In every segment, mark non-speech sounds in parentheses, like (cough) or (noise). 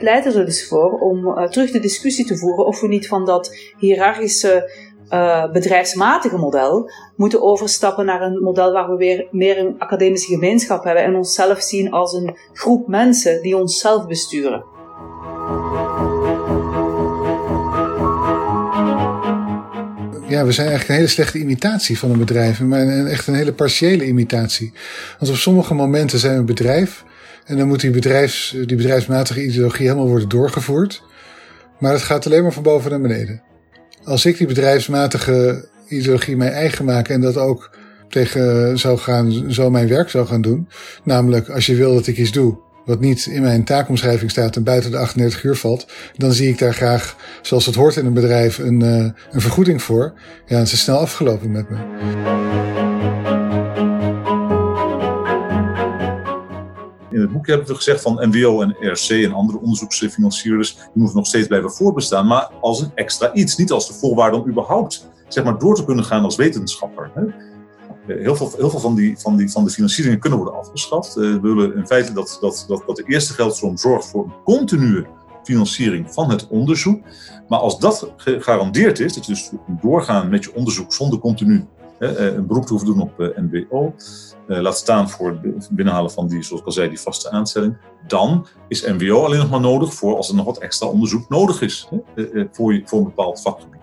pleit er dus voor om terug de discussie te voeren of we niet van dat hiërarchische bedrijfsmatige model moeten overstappen naar een model waar we weer meer een academische gemeenschap hebben en onszelf zien als een groep mensen die onszelf besturen. ja, we zijn eigenlijk een hele slechte imitatie van een bedrijf. Maar echt een hele partiële imitatie. Want op sommige momenten zijn we een bedrijf. En dan moet die, die bedrijfsmatige ideologie helemaal worden doorgevoerd. Maar het gaat alleen maar van boven naar beneden. Als ik die bedrijfsmatige ideologie mijn eigen maak en dat ook tegen zou gaan, zo mijn werk zou gaan doen. Namelijk, als je wil dat ik iets doe, wat niet in mijn taakomschrijving staat en buiten de 38 uur valt, dan zie ik daar graag, zoals het hoort in een bedrijf, een, uh, een vergoeding voor. Ja, het is snel afgelopen met me. In het boek hebben we gezegd van NWO en RC en andere onderzoeksfinancierders, die moeten nog steeds blijven voorbestaan, maar als een extra iets, niet als de voorwaarde om überhaupt zeg maar, door te kunnen gaan als wetenschapper. Hè. Eh, heel veel, heel veel van, die, van, die, van de financieringen kunnen worden afgeschaft. Eh, we willen in feite dat, dat, dat, dat de eerste geldstroom zorgt voor een continue financiering van het onderzoek. Maar als dat gegarandeerd is, dat je dus doorgaan met je onderzoek zonder continu eh, een beroep te hoeven doen op NWO, laat staan voor het binnenhalen van die, zoals ik al zei, die vaste aanstelling, dan is NWO alleen nog maar nodig voor als er nog wat extra onderzoek nodig is voor, voor een bepaald vakgebied.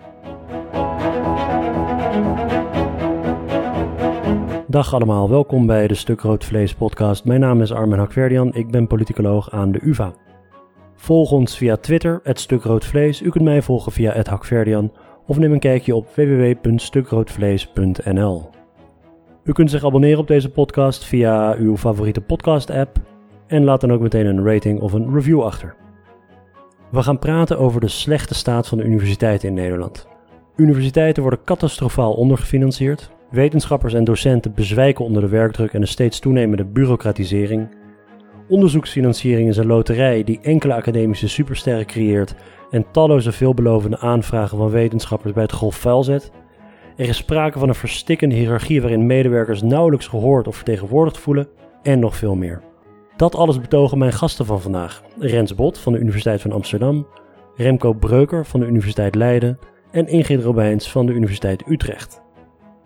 Dag allemaal, welkom bij de Stuk Rood Vlees podcast. Mijn naam is Armen Hakverdian, ik ben politicoloog aan de UvA. Volg ons via Twitter, het Rood Vlees. U kunt mij volgen via het Hakverdian of neem een kijkje op www.stukroodvlees.nl. U kunt zich abonneren op deze podcast via uw favoriete podcast app en laat dan ook meteen een rating of een review achter. We gaan praten over de slechte staat van de universiteiten in Nederland. Universiteiten worden catastrofaal ondergefinancierd, Wetenschappers en docenten bezwijken onder de werkdruk en de steeds toenemende bureaucratisering. Onderzoeksfinanciering is een loterij die enkele academische supersterren creëert en talloze veelbelovende aanvragen van wetenschappers bij het golf vuil zet. Er is sprake van een verstikkende hiërarchie waarin medewerkers nauwelijks gehoord of vertegenwoordigd voelen en nog veel meer. Dat alles betogen mijn gasten van vandaag: Rens Bot van de Universiteit van Amsterdam, Remco Breuker van de Universiteit Leiden en Ingrid Robijns van de Universiteit Utrecht.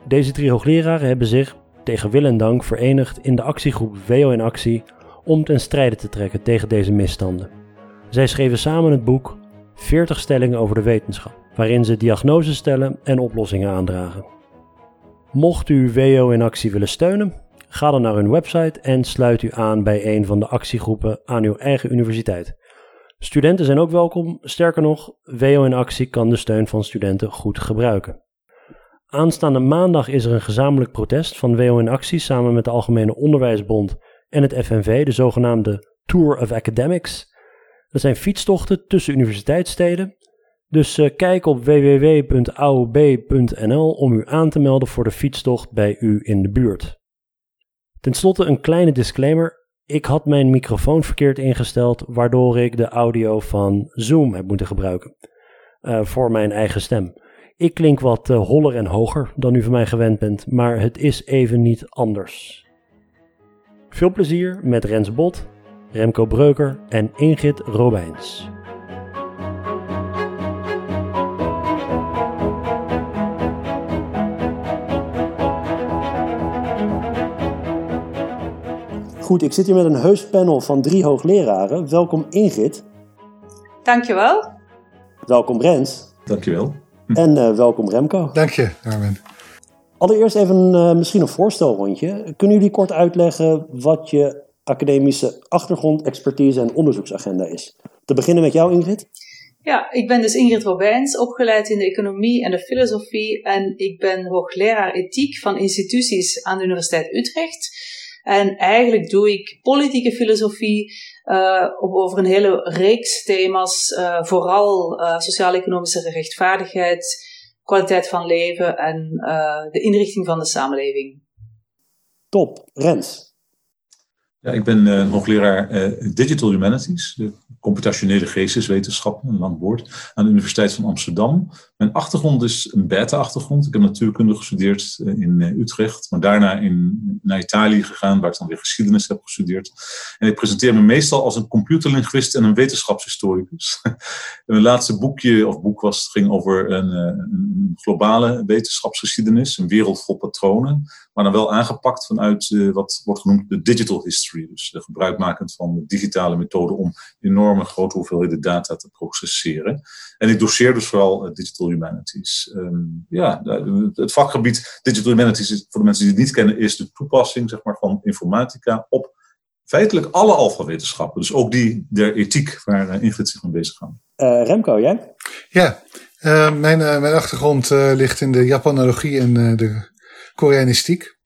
Deze drie hoogleraren hebben zich, tegen wil en dank, verenigd in de actiegroep WO in Actie om ten strijde te trekken tegen deze misstanden. Zij schreven samen het boek 40 stellingen over de wetenschap, waarin ze diagnoses stellen en oplossingen aandragen. Mocht u WO in Actie willen steunen, ga dan naar hun website en sluit u aan bij een van de actiegroepen aan uw eigen universiteit. Studenten zijn ook welkom, sterker nog, WO in Actie kan de steun van studenten goed gebruiken. Aanstaande maandag is er een gezamenlijk protest van WO in Actie samen met de Algemene Onderwijsbond en het FNV, de zogenaamde Tour of Academics. Dat zijn fietstochten tussen universiteitssteden. Dus uh, kijk op www.aob.nl om u aan te melden voor de fietstocht bij u in de buurt. Ten slotte een kleine disclaimer. Ik had mijn microfoon verkeerd ingesteld, waardoor ik de audio van Zoom heb moeten gebruiken uh, voor mijn eigen stem. Ik klink wat uh, holler en hoger dan u van mij gewend bent, maar het is even niet anders. Veel plezier met Rens Bot, Remco Breuker en Ingrid Robijns. Goed, ik zit hier met een heus panel van drie hoogleraren. Welkom Ingrid. Dankjewel. Welkom Rens. Dankjewel. En uh, welkom Remco. Dank je, Armin. Allereerst even uh, misschien een voorstelrondje. Kunnen jullie kort uitleggen wat je academische achtergrond, expertise en onderzoeksagenda is? Te beginnen met jou, Ingrid. Ja, ik ben dus Ingrid Robijns, opgeleid in de economie en de filosofie. En ik ben hoogleraar ethiek van instituties aan de Universiteit Utrecht. En eigenlijk doe ik politieke filosofie uh, over een hele reeks thema's, uh, vooral uh, sociaal-economische rechtvaardigheid, kwaliteit van leven en de inrichting van de samenleving. Top, Rens. Ja, ik ben uh, hoogleraar uh, Digital Humanities, de computationele geesteswetenschappen, een lang woord, aan de Universiteit van Amsterdam. Mijn achtergrond is een beta-achtergrond. Ik heb natuurkunde gestudeerd uh, in Utrecht, maar daarna in, naar Italië gegaan, waar ik dan weer geschiedenis heb gestudeerd. En ik presenteer me meestal als een computerlinguist en een wetenschapshistoricus. (laughs) mijn laatste boekje, of boek was, ging over een, een globale wetenschapsgeschiedenis, een wereld vol patronen, maar dan wel aangepakt vanuit wat wordt genoemd de digital history. Dus gebruikmakend van de digitale methode om enorme grote hoeveelheden data te processeren. En ik doseer dus vooral uh, Digital Humanities. Um, ja, het vakgebied Digital Humanities, is, voor de mensen die het niet kennen, is de toepassing zeg maar, van informatica op feitelijk alle alfawetenschappen. Dus ook die der ethiek, waar uh, Ingrid zich mee bezig gaat. Uh, Remco, jij? Ja, mijn, mijn achtergrond ligt in de Japanologie en de Koreanistiek.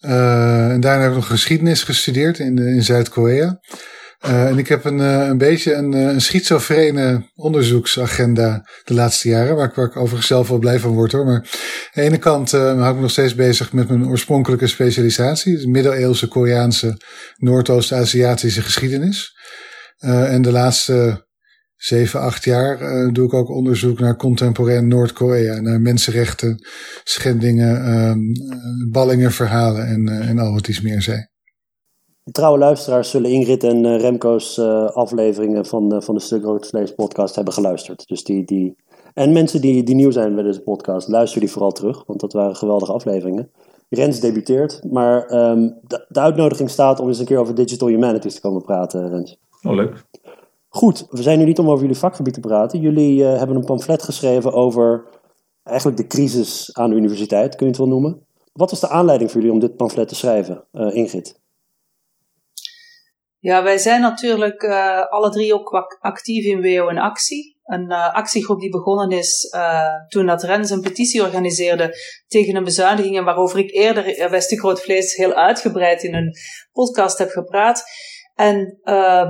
Uh, en daarna heb ik nog geschiedenis gestudeerd in, in Zuid-Korea. Uh, en ik heb een, uh, een beetje een, een schizofrene onderzoeksagenda de laatste jaren, waar ik, waar ik overigens zelf wel blij van word hoor. Maar aan de ene kant hou ik me nog steeds bezig met mijn oorspronkelijke specialisatie, de middeleeuwse Koreaanse Noordoost-Aziatische geschiedenis. en de laatste zeven, acht jaar doe ik ook onderzoek naar contemporain Noord-Korea. Naar mensenrechten, schendingen, um, ballingen, verhalen en, en al wat iets meer zei. Trouwe luisteraars zullen Ingrid en uh, Remco's afleveringen van, van de Stuk Rood Vlees podcast hebben geluisterd. Dus die, die... En mensen die, die nieuw zijn bij deze podcast, luister die vooral terug. Want dat waren geweldige afleveringen. Rens debuteert, maar um, de, de, uitnodiging staat om eens een keer over digital humanities te komen praten, Rens. Oh, leuk. Goed, we zijn nu niet om over jullie vakgebied te praten. Jullie uh, hebben een pamflet geschreven over eigenlijk de crisis aan de universiteit, kun je het wel noemen. Wat was de aanleiding voor jullie om dit pamflet te schrijven, uh, Ingrid? Ja, wij zijn natuurlijk uh, alle drie ook actief in WO in Actie. Een actiegroep die begonnen is toen dat Rens een petitie organiseerde tegen een bezuiniging waarover ik eerder bij Stuk Groot Vlees heel uitgebreid in een podcast heb gepraat. En ehm,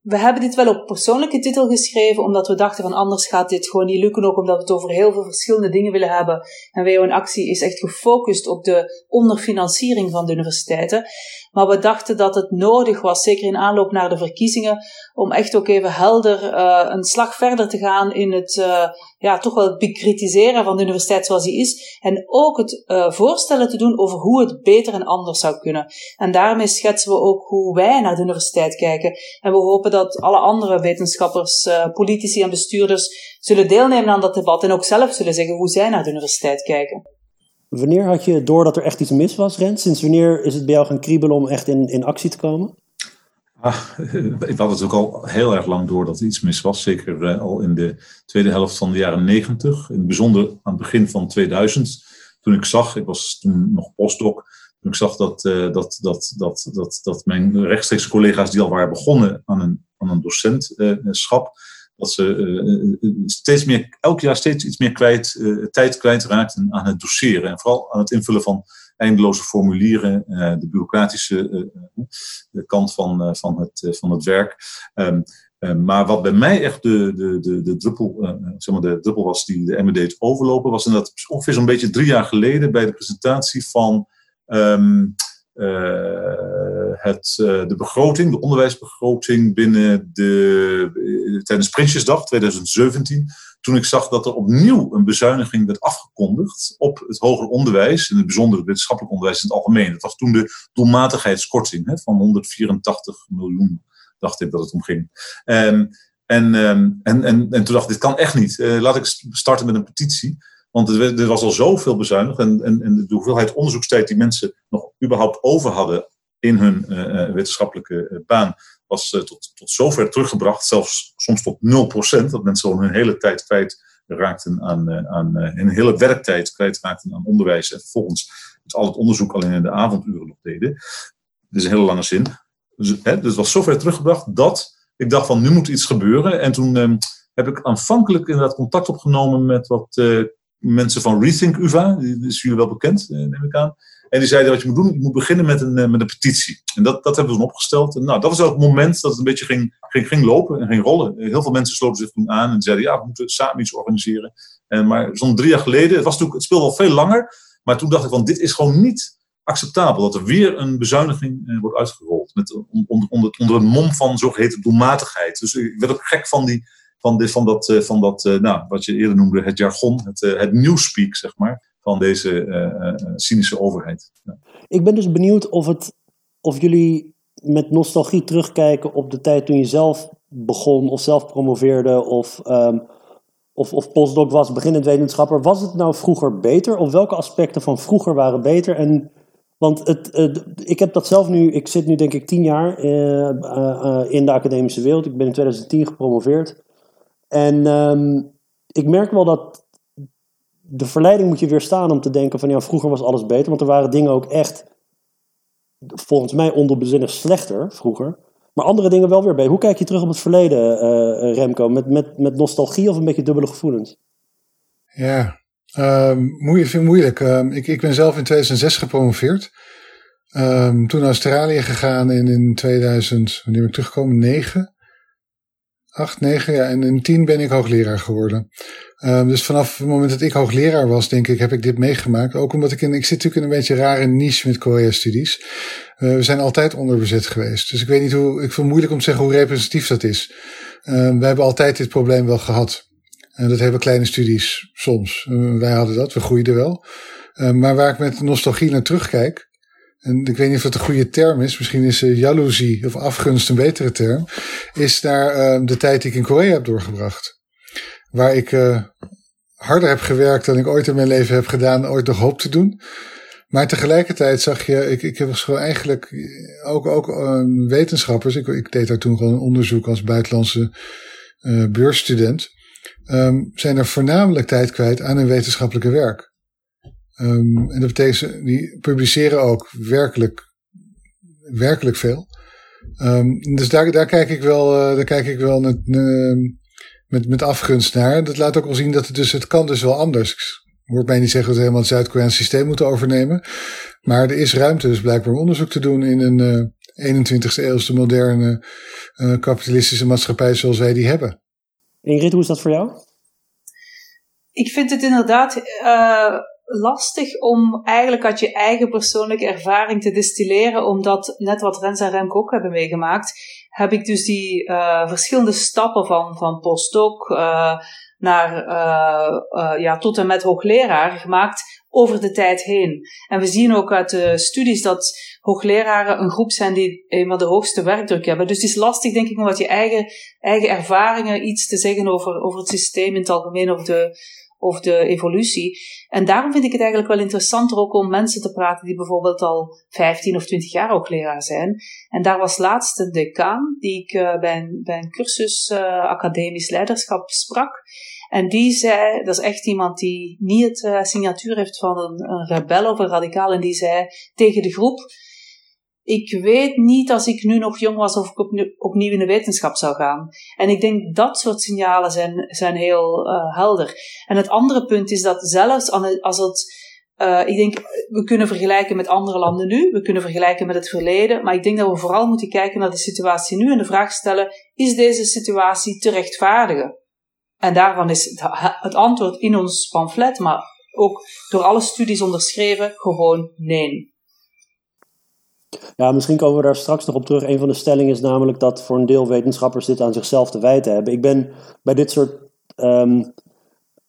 we hebben dit wel op persoonlijke titel geschreven, omdat we dachten van anders gaat dit gewoon niet lukken, ook omdat we het over heel veel verschillende dingen willen hebben. En WO in Actie is echt gefocust op de onderfinanciering van de universiteiten. Maar we dachten dat het nodig was, zeker in aanloop naar de verkiezingen, om echt ook even helder uh, een slag verder te gaan in het, uh, ja, toch wel het bekritiseren van de universiteit zoals die is. En ook het uh, voorstellen te doen over hoe het beter en anders zou kunnen. En daarmee schetsen we ook hoe wij naar de universiteit kijken. En we hopen dat alle andere wetenschappers, politici en bestuurders zullen deelnemen aan dat debat en ook zelf zullen zeggen hoe zij naar de universiteit kijken. Wanneer had je door dat er echt iets mis was, Rens? Sinds wanneer is het bij jou gaan kriebelen om echt in, in actie te komen? Ah, (laughs) ik had het ook al heel erg lang door dat er iets mis was. Zeker uh, al in de tweede helft van de jaren negentig. In het bijzonder aan het begin van 2000. Toen ik zag, ik was toen nog postdoc. Ik zag dat, uh, dat, dat, dat, dat, dat mijn rechtstreekse collega's die al waren begonnen aan een, aan een docentschap dat ze uh, steeds meer, elk jaar steeds iets meer kwijt, uh, tijd kwijtraakten aan het doseren. En vooral aan het invullen van eindeloze formulieren, de bureaucratische kant van, van, het, van het werk. Um, maar wat bij mij echt de, de, de, de, druppel, zeg maar de druppel was die de MD overlopen, was inderdaad ongeveer zo'n beetje drie jaar geleden bij de presentatie van um, het, uh, de begroting, de onderwijsbegroting binnen de, uh, tijdens Prinsjesdag 2017. Toen ik zag dat er opnieuw een bezuiniging werd afgekondigd op het hoger onderwijs, in het bijzonder het wetenschappelijk onderwijs in het algemeen. Dat was toen de doelmatigheidskorting hè, van 184 miljoen, dacht ik dat het om ging. En, um, en, en, en toen dacht ik, dit kan echt niet. Laat ik starten met een petitie. Want er, was al zoveel bezuinigd en, en, en, de hoeveelheid onderzoekstijd die mensen nog überhaupt over hadden in hun uh, wetenschappelijke uh, baan was tot, tot zover teruggebracht, zelfs soms tot 0%, dat mensen gewoon hun hele tijd kwijt raakten aan, aan hun hele werktijd kwijt raakten aan onderwijs en vervolgens met al het onderzoek alleen in de avonduren nog deden. Dit is een hele lange zin. Dus, hè, dus het was zover teruggebracht dat ik dacht van nu moet iets gebeuren. En toen ehm, heb ik aanvankelijk inderdaad contact opgenomen met wat mensen van Rethink UvA, die is jullie wel bekend, neem ik aan. En die zeiden wat je moet doen, je moet beginnen met een, eh, met een petitie. En dat, dat hebben we toen opgesteld. En nou, dat was ook het moment dat het een beetje ging, ging, ging lopen en ging rollen. Heel veel mensen sloten zich toen aan en zeiden, ja, we moeten samen iets organiseren. En, maar zo'n drie jaar geleden, het, was natuurlijk, het speelde al veel langer. Maar toen dacht ik van, dit is gewoon niet acceptabel dat er weer een bezuiniging wordt uitgerold. Met, onder, onder, onder een mom van zogeheten doelmatigheid. Dus ik werd ook gek van, die, van, van dat, van dat nou, wat je eerder noemde, het jargon, het, het newspeak, zeg maar, van deze cynische overheid. Ik ben dus benieuwd of, het, of jullie met nostalgie terugkijken op de tijd toen je zelf begon of zelf promoveerde of, um, of, of postdoc was, beginnend wetenschapper. Was het nou vroeger beter? Of welke aspecten van vroeger waren beter? En, want het, ik heb dat zelf nu, ik zit nu denk ik tien jaar in de academische wereld. Ik ben in 2010 gepromoveerd. En um, ik merk wel dat de verleiding moet je weerstaan om te denken van ja, vroeger was alles beter. Want er waren dingen ook echt, volgens mij onderbezinnig slechter vroeger. Maar andere dingen wel weer beter. Hoe kijk je terug op het verleden, uh, Remco? Met, met, met nostalgie of een beetje dubbele gevoelens? Ja, um, moeilijk, vind ik moeilijk. Ik, ik ben zelf in 2006 gepromoveerd. Toen naar Australië gegaan en in 2000, wanneer ben ik teruggekomen? 9. 8, 9, ja. En in 10 ben ik hoogleraar geworden. Um, dus vanaf het moment dat ik hoogleraar was, denk ik, heb ik dit meegemaakt. Ook omdat ik in, ik zit natuurlijk in een beetje rare niche met Korea-studies. Uh, we zijn altijd onderbezet geweest. Dus ik weet niet hoe, ik vind het moeilijk om te zeggen hoe representatief dat is. Um, wij hebben altijd dit probleem wel gehad. En dat hebben kleine studies soms. Uh, wij hadden dat, we groeiden wel. Maar waar ik met nostalgie naar terugkijk, en ik weet niet of dat een goede term is, misschien is uh, jaloezie of afgunst een betere term, is naar de tijd die ik in Korea heb doorgebracht waar ik uh, harder heb gewerkt dan ik ooit in mijn leven heb gedaan, ooit nog hoop te doen. Maar tegelijkertijd zag je, ik, ik was gewoon eigenlijk ook, ook uh, wetenschappers. Ik, ik deed daar toen gewoon onderzoek als buitenlandse beursstudent. Um, zijn er voornamelijk tijd kwijt aan hun wetenschappelijke werk. Um, en dat betekent, die publiceren ook werkelijk, werkelijk veel. Um, dus daar, daar kijk ik wel, uh, daar kijk ik wel naar, met, met afgunst naar. Dat laat ook wel zien dat het dus, het kan dus wel anders. Ik hoort mij niet zeggen dat we helemaal het Zuid-Koreaans systeem moeten overnemen. Maar er is ruimte dus blijkbaar om onderzoek te doen in een uh, 21ste eeuwse moderne uh, kapitalistische maatschappij zoals wij die hebben. Ingrid, hoe is dat voor jou? Ik vind het inderdaad uh, lastig om eigenlijk uit je eigen persoonlijke ervaring te distilleren, omdat net wat Rens en Remke ook hebben meegemaakt, heb ik dus die uh, verschillende stappen van, van postdoc uh, naar, uh, ja, tot en met hoogleraar gemaakt over de tijd heen. En we zien ook uit de studies dat hoogleraren een groep zijn die eenmaal de hoogste werkdruk hebben. Dus het is lastig, denk ik, om wat je eigen, eigen ervaringen iets te zeggen over, over het systeem in het algemeen, of de, of de evolutie. En daarom vind ik het eigenlijk wel interessanter ook om mensen te praten die bijvoorbeeld al 15 of 20 jaar ook leraar zijn. En daar was laatst een decaan die ik uh, bij, een, bij een cursus uh, academisch leiderschap sprak. En die zei, dat is echt iemand die niet het uh, signatuur heeft van een, een rebel of een radicaal. En die zei tegen de groep, ik weet niet als ik nu nog jong was of ik opnieuw, in de wetenschap zou gaan. En ik denk dat soort signalen zijn, zijn heel uh, helder. En het andere punt is dat zelfs als het, uh, ik denk, we kunnen vergelijken met andere landen nu, we kunnen vergelijken met het verleden, maar ik denk dat we vooral moeten kijken naar de situatie nu en de vraag stellen, is deze situatie te rechtvaardigen? En daarvan is het, het antwoord in ons pamflet, maar ook door alle studies onderschreven, gewoon nee. Ja, misschien komen we daar straks nog op terug. Een van de stellingen is namelijk dat voor een deel wetenschappers dit aan zichzelf te wijten hebben. Ik ben bij dit soort um,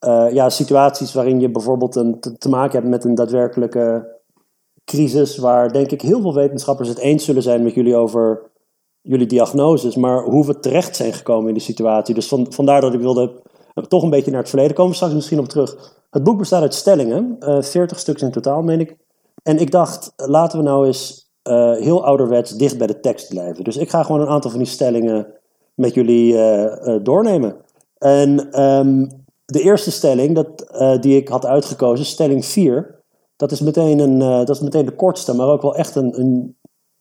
uh, ja, situaties waarin je bijvoorbeeld een, te, te, maken hebt met een daadwerkelijke crisis, waar denk ik heel veel wetenschappers het eens zullen zijn met jullie over jullie diagnoses, maar hoe we terecht zijn gekomen in die situatie. Dus van, vandaar dat ik wilde toch een beetje naar het verleden komen, straks misschien op terug. Het boek bestaat uit stellingen, uh, eh, 40 stuks in totaal, meen ik. En ik dacht, laten we nou eens uh, heel ouderwets dicht bij de tekst blijven. Dus ik ga gewoon een aantal van die stellingen met jullie uh, uh, doornemen. En um, de eerste stelling dat, die ik had uitgekozen, stelling 4, dat is, meteen een, dat is meteen de kortste, maar ook wel echt een, een,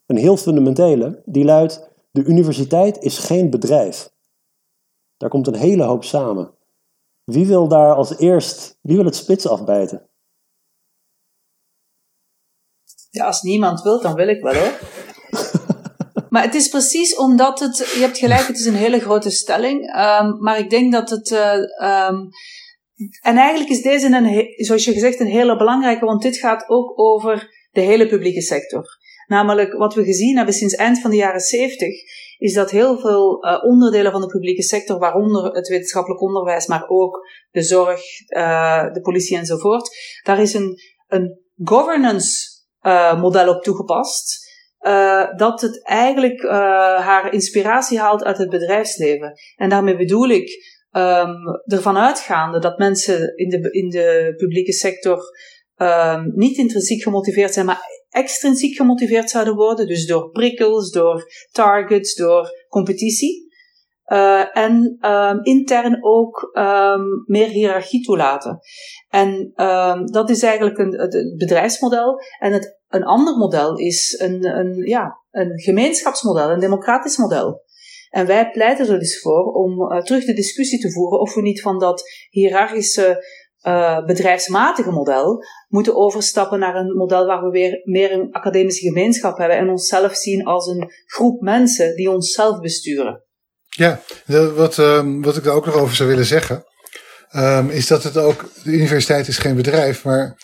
een heel fundamentele. Die luidt, de universiteit is geen bedrijf. Daar komt een hele hoop samen. Wie wil daar als eerst, wie wil het spits afbijten? Ja, als niemand wil, dan wil ik wel hoor. (laughs) maar het is precies omdat het, je hebt gelijk, het is een hele grote stelling. Um, maar ik denk dat het, uh, um, en eigenlijk is deze, een, zoals je gezegd, een hele belangrijke, want dit gaat ook over de hele publieke sector. Namelijk, wat we gezien hebben sinds eind van de jaren 70, is dat heel veel uh, onderdelen van de publieke sector, waaronder het wetenschappelijk onderwijs, maar ook de zorg, uh, de politie enzovoort, daar is een, een governance uh, model op toegepast. dat het eigenlijk haar inspiratie haalt uit het bedrijfsleven. En daarmee bedoel ik um, ervan uitgaande dat mensen in de, in de publieke sector um, niet intrinsiek gemotiveerd zijn, maar extrinsiek gemotiveerd zouden worden. Dus door prikkels, door targets, door competitie. Uh, en um, intern ook um, meer hiërarchie toelaten. En um, dat is eigenlijk een, het bedrijfsmodel. En het, een ander model is een, een, ja, een gemeenschapsmodel, een democratisch model. En wij pleiten er dus voor om uh, terug de discussie te voeren of we niet van dat hiërarchische uh, bedrijfsmatige model moeten overstappen naar een model waar we weer meer een academische gemeenschap hebben en onszelf zien als een groep mensen die onszelf besturen. Ja, wat, um, wat ik daar ook nog over zou willen zeggen, um, is dat het ook, de universiteit is geen bedrijf, maar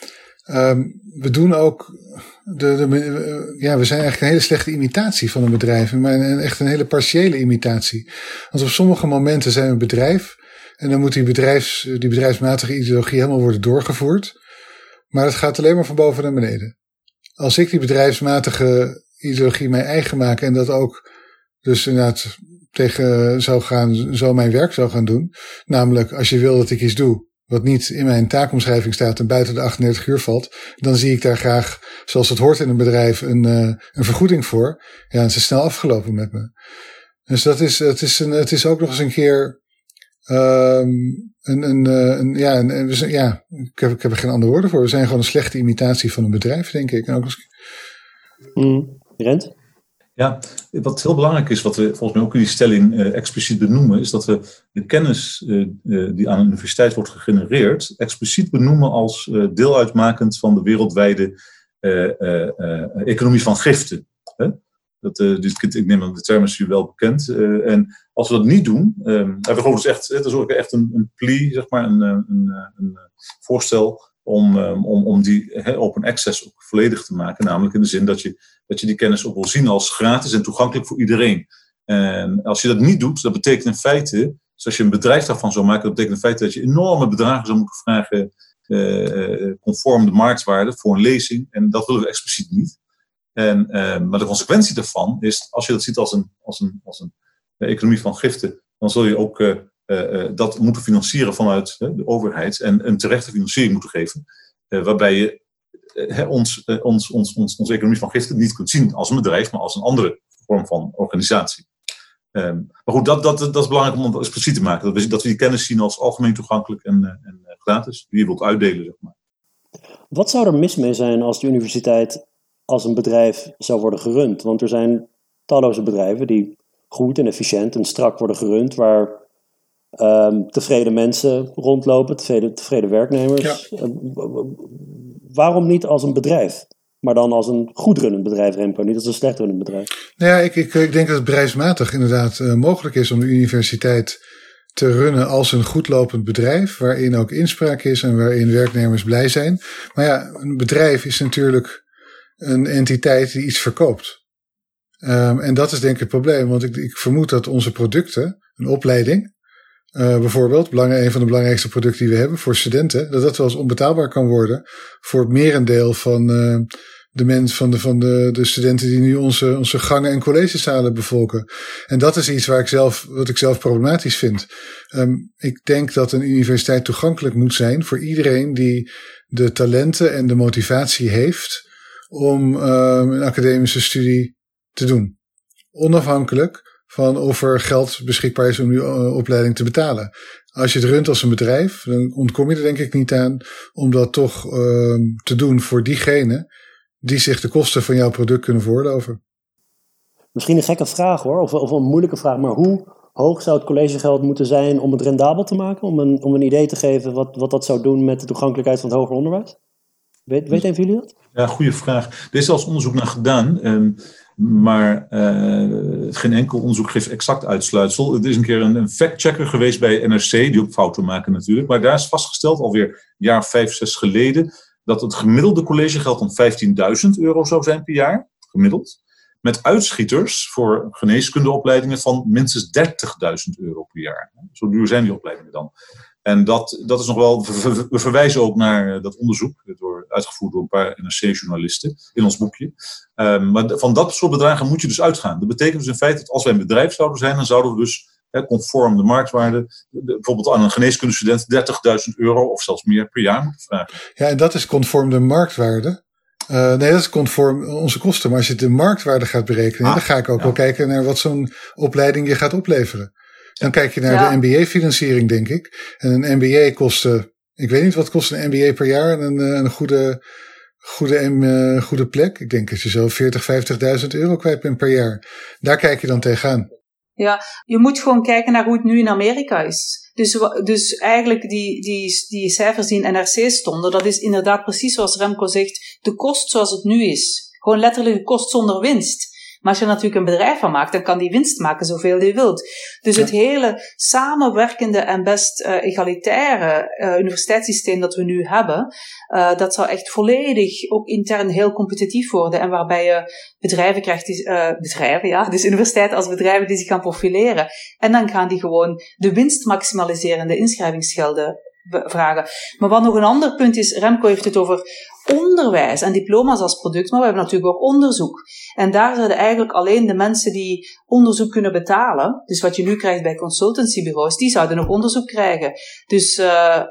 um, we doen ook, de, de, ja, we zijn eigenlijk een hele slechte imitatie van een bedrijf, maar een, echt een hele partiële imitatie. Want op sommige momenten zijn we een bedrijf en dan moet die, bedrijfs, die bedrijfsmatige ideologie helemaal worden doorgevoerd. Maar het gaat alleen maar van boven naar beneden. Als ik die bedrijfsmatige ideologie mij eigen maak en dat ook dus inderdaad tegen zou gaan, zo mijn werk zou gaan doen. Namelijk, als je wil dat ik iets doe, wat niet in mijn taakomschrijving staat en buiten de 38 uur valt, dan zie ik daar graag, zoals het hoort in een bedrijf, een, uh, een vergoeding voor. Ja, en is snel afgelopen met me. Dus dat is, het is, een, het is ook nog eens een keer Um, een, een, eh, een, ja, een, zijn, ja ik, heb, ik heb er geen andere woorden voor. We zijn gewoon een slechte imitatie van een bedrijf, denk ik. En ook als... mm. Rent? Ja, wat heel belangrijk is, wat we volgens mij ook in die stelling uh, expliciet benoemen, is dat we de kennis uh, die aan een universiteit wordt gegenereerd, expliciet benoemen als deel uitmakend van de wereldwijde economie van giften. Hè? Dat, uh, ik neem aan de term is u wel bekend. En als we dat niet doen, hebben we gewoon dus echt, echt een, een plea, zeg maar, een, een, een voorstel om, um, om, om die he, open access ook volledig te maken. Namelijk in de zin dat je, dat je die kennis ook wil zien als gratis en toegankelijk voor iedereen. En als je dat niet doet, dat betekent in feite, dus als je een bedrijf daarvan zou maken, dat betekent in feite dat je enorme bedragen zou moeten vragen uh, conform de marktwaarde voor een lezing. En dat willen we expliciet niet. En, uh, maar de consequentie daarvan is, als je dat ziet als een, als een, als een economie van giften, dan zul je ook dat moeten financieren vanuit de overheid en een terechte financiering moeten geven. waarbij je ons, ons, ons, ons, onze economie van giften niet kunt zien als een bedrijf, maar als een andere vorm van organisatie. Um, maar goed, dat, dat, dat is belangrijk om dat expliciet te maken. Dat we, dat we die kennis zien als algemeen toegankelijk en, en gratis, die je wilt uitdelen. Zeg maar. Wat zou er mis mee zijn als de universiteit als een bedrijf zou worden gerund. Want er zijn talloze bedrijven die goed en efficiënt en strak worden gerund, waar um, tevreden mensen rondlopen, tevreden, tevreden werknemers. Ja. Uh, waarom niet als een bedrijf? Maar dan als een goed runnend bedrijf, Remco, niet als een slecht runnend bedrijf. Nou ja, ik, ik, ik denk dat het bedrijfsmatig inderdaad uh, mogelijk is om de universiteit te runnen als een goed lopend bedrijf, waarin ook inspraak is en waarin werknemers blij zijn. Maar ja, een bedrijf is natuurlijk een entiteit die iets verkoopt. Um, en dat is denk ik het probleem, want ik, ik vermoed dat onze producten, een opleiding, uh, bijvoorbeeld, een van de belangrijkste producten die we hebben voor studenten, dat dat wel eens onbetaalbaar kan worden voor het merendeel van uh, de mensen, van, de, van de, de studenten die nu onze, onze gangen en collegezalen bevolken. En dat is iets waar ik zelf, wat ik zelf problematisch vind. Um, ik denk dat een universiteit toegankelijk moet zijn voor iedereen die de talenten en de motivatie heeft om uh, een academische studie te doen. Onafhankelijk van of er geld beschikbaar is om die uh, opleiding te betalen. Als je het runt als een bedrijf, dan ontkom je er denk ik niet aan om dat toch uh, te doen voor diegenen die zich de kosten van jouw product kunnen veroorloven. Misschien een gekke vraag hoor, of, of een moeilijke vraag, maar hoe hoog zou het collegegeld moeten zijn om het rendabel te maken? Om een, om een idee te geven wat, wat dat zou doen met de toegankelijkheid van het hoger onderwijs? Weet, weet een van jullie dat? Ja, goede vraag. Er is zelfs onderzoek naar gedaan. Um, maar uh, geen enkel onderzoek geeft exact uitsluitsel. Er is een keer een, een fact-checker geweest bij NRC, die ook fouten maken natuurlijk. Maar daar is vastgesteld, alweer een jaar vijf, zes geleden, dat het gemiddelde collegegeld dan 15.000 euro zou zijn per jaar, gemiddeld. Met uitschieters voor geneeskundeopleidingen van minstens 30.000 euro per jaar. Zo duur zijn die opleidingen dan. En dat, dat is nog wel. We verwijzen ook naar eh, dat onderzoek, door, uitgevoerd door een paar NRC-journalisten in ons boekje. Um, maar van dat soort bedragen moet je dus uitgaan. Dat betekent dus in feite dat als wij een bedrijf zouden zijn, dan zouden we dus conform de marktwaarde, bijvoorbeeld aan een geneeskundestudent 30.000 euro of zelfs meer per jaar moeten vragen. Ja, en dat is conform de marktwaarde. Uh, nee, dat is conform onze kosten. Maar als je de marktwaarde gaat berekenen, ah, dan ga ik ook wel kijken naar wat zo'n opleiding je gaat opleveren. Dan kijk je naar de MBA-financiering, denk ik. En een MBA kost, ik weet niet wat kost een MBA per jaar. Een, eh, een goede, goede, uh, goede plek. Ik denk dat je zo 40, 50.000 euro kwijt bent per jaar. Daar kijk je dan tegenaan. Ja, je moet gewoon kijken naar hoe het nu in Amerika is. Dus, dus eigenlijk die, die, die cijfers die in NRC stonden, dat is inderdaad precies zoals Remco zegt, de kost zoals het nu is. Gewoon letterlijk de kost zonder winst. Maar als je er natuurlijk een bedrijf van maakt, dan kan die winst maken zoveel die wilt. Dus het hele samenwerkende en best uh, egalitaire uh, universiteitssysteem dat we nu hebben, uh, dat zal echt volledig ook intern heel competitief worden. En waarbij je bedrijven krijgt, die, bedrijven, ja, dus universiteiten als bedrijven die zich gaan profileren. En dan gaan die gewoon de winst maximaliserende inschrijvingsgelden vragen. Maar wat nog een ander punt is, Remco heeft het over onderwijs en diploma's als product, maar we hebben natuurlijk ook onderzoek. En daar zouden eigenlijk alleen de mensen die onderzoek kunnen betalen, dus wat je nu krijgt bij consultancybureaus, die zouden nog onderzoek krijgen. Dus uh,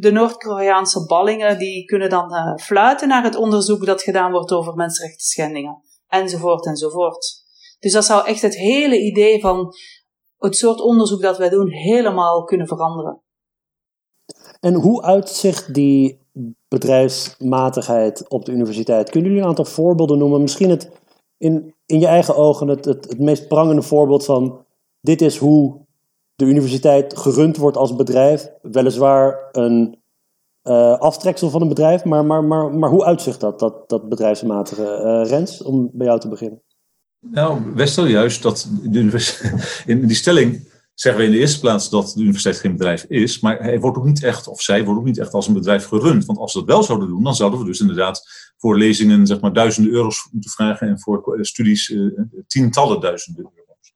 de Noord-Koreaanse ballingen, die kunnen dan uh, fluiten naar het onderzoek dat gedaan wordt over mensenrechten schendingen. Enzovoort, enzovoort. Dus dat zou echt het hele idee van het soort onderzoek dat wij doen helemaal kunnen veranderen. En hoe uitzicht die bedrijfsmatigheid op de universiteit? Kunnen jullie een aantal voorbeelden noemen? Misschien het in, in je eigen ogen het, het, het meest prangende voorbeeld van dit is hoe de universiteit gerund wordt als bedrijf. Weliswaar een uh, aftreksel van een bedrijf, maar, maar, maar, maar hoe uitzicht dat, dat, dat bedrijfsmatige? Uh, Rens, om bij jou te beginnen. Nou, wij stellen juist dat (laughs) in die stelling zeggen we in de eerste plaats dat de universiteit geen bedrijf is, maar hij wordt ook niet echt, of zij wordt ook niet echt als een bedrijf gerund. Want als we dat wel zouden doen, dan zouden we dus inderdaad voor lezingen zeg maar duizenden euro's moeten vragen en voor studies uh, tientallen duizenden euro's.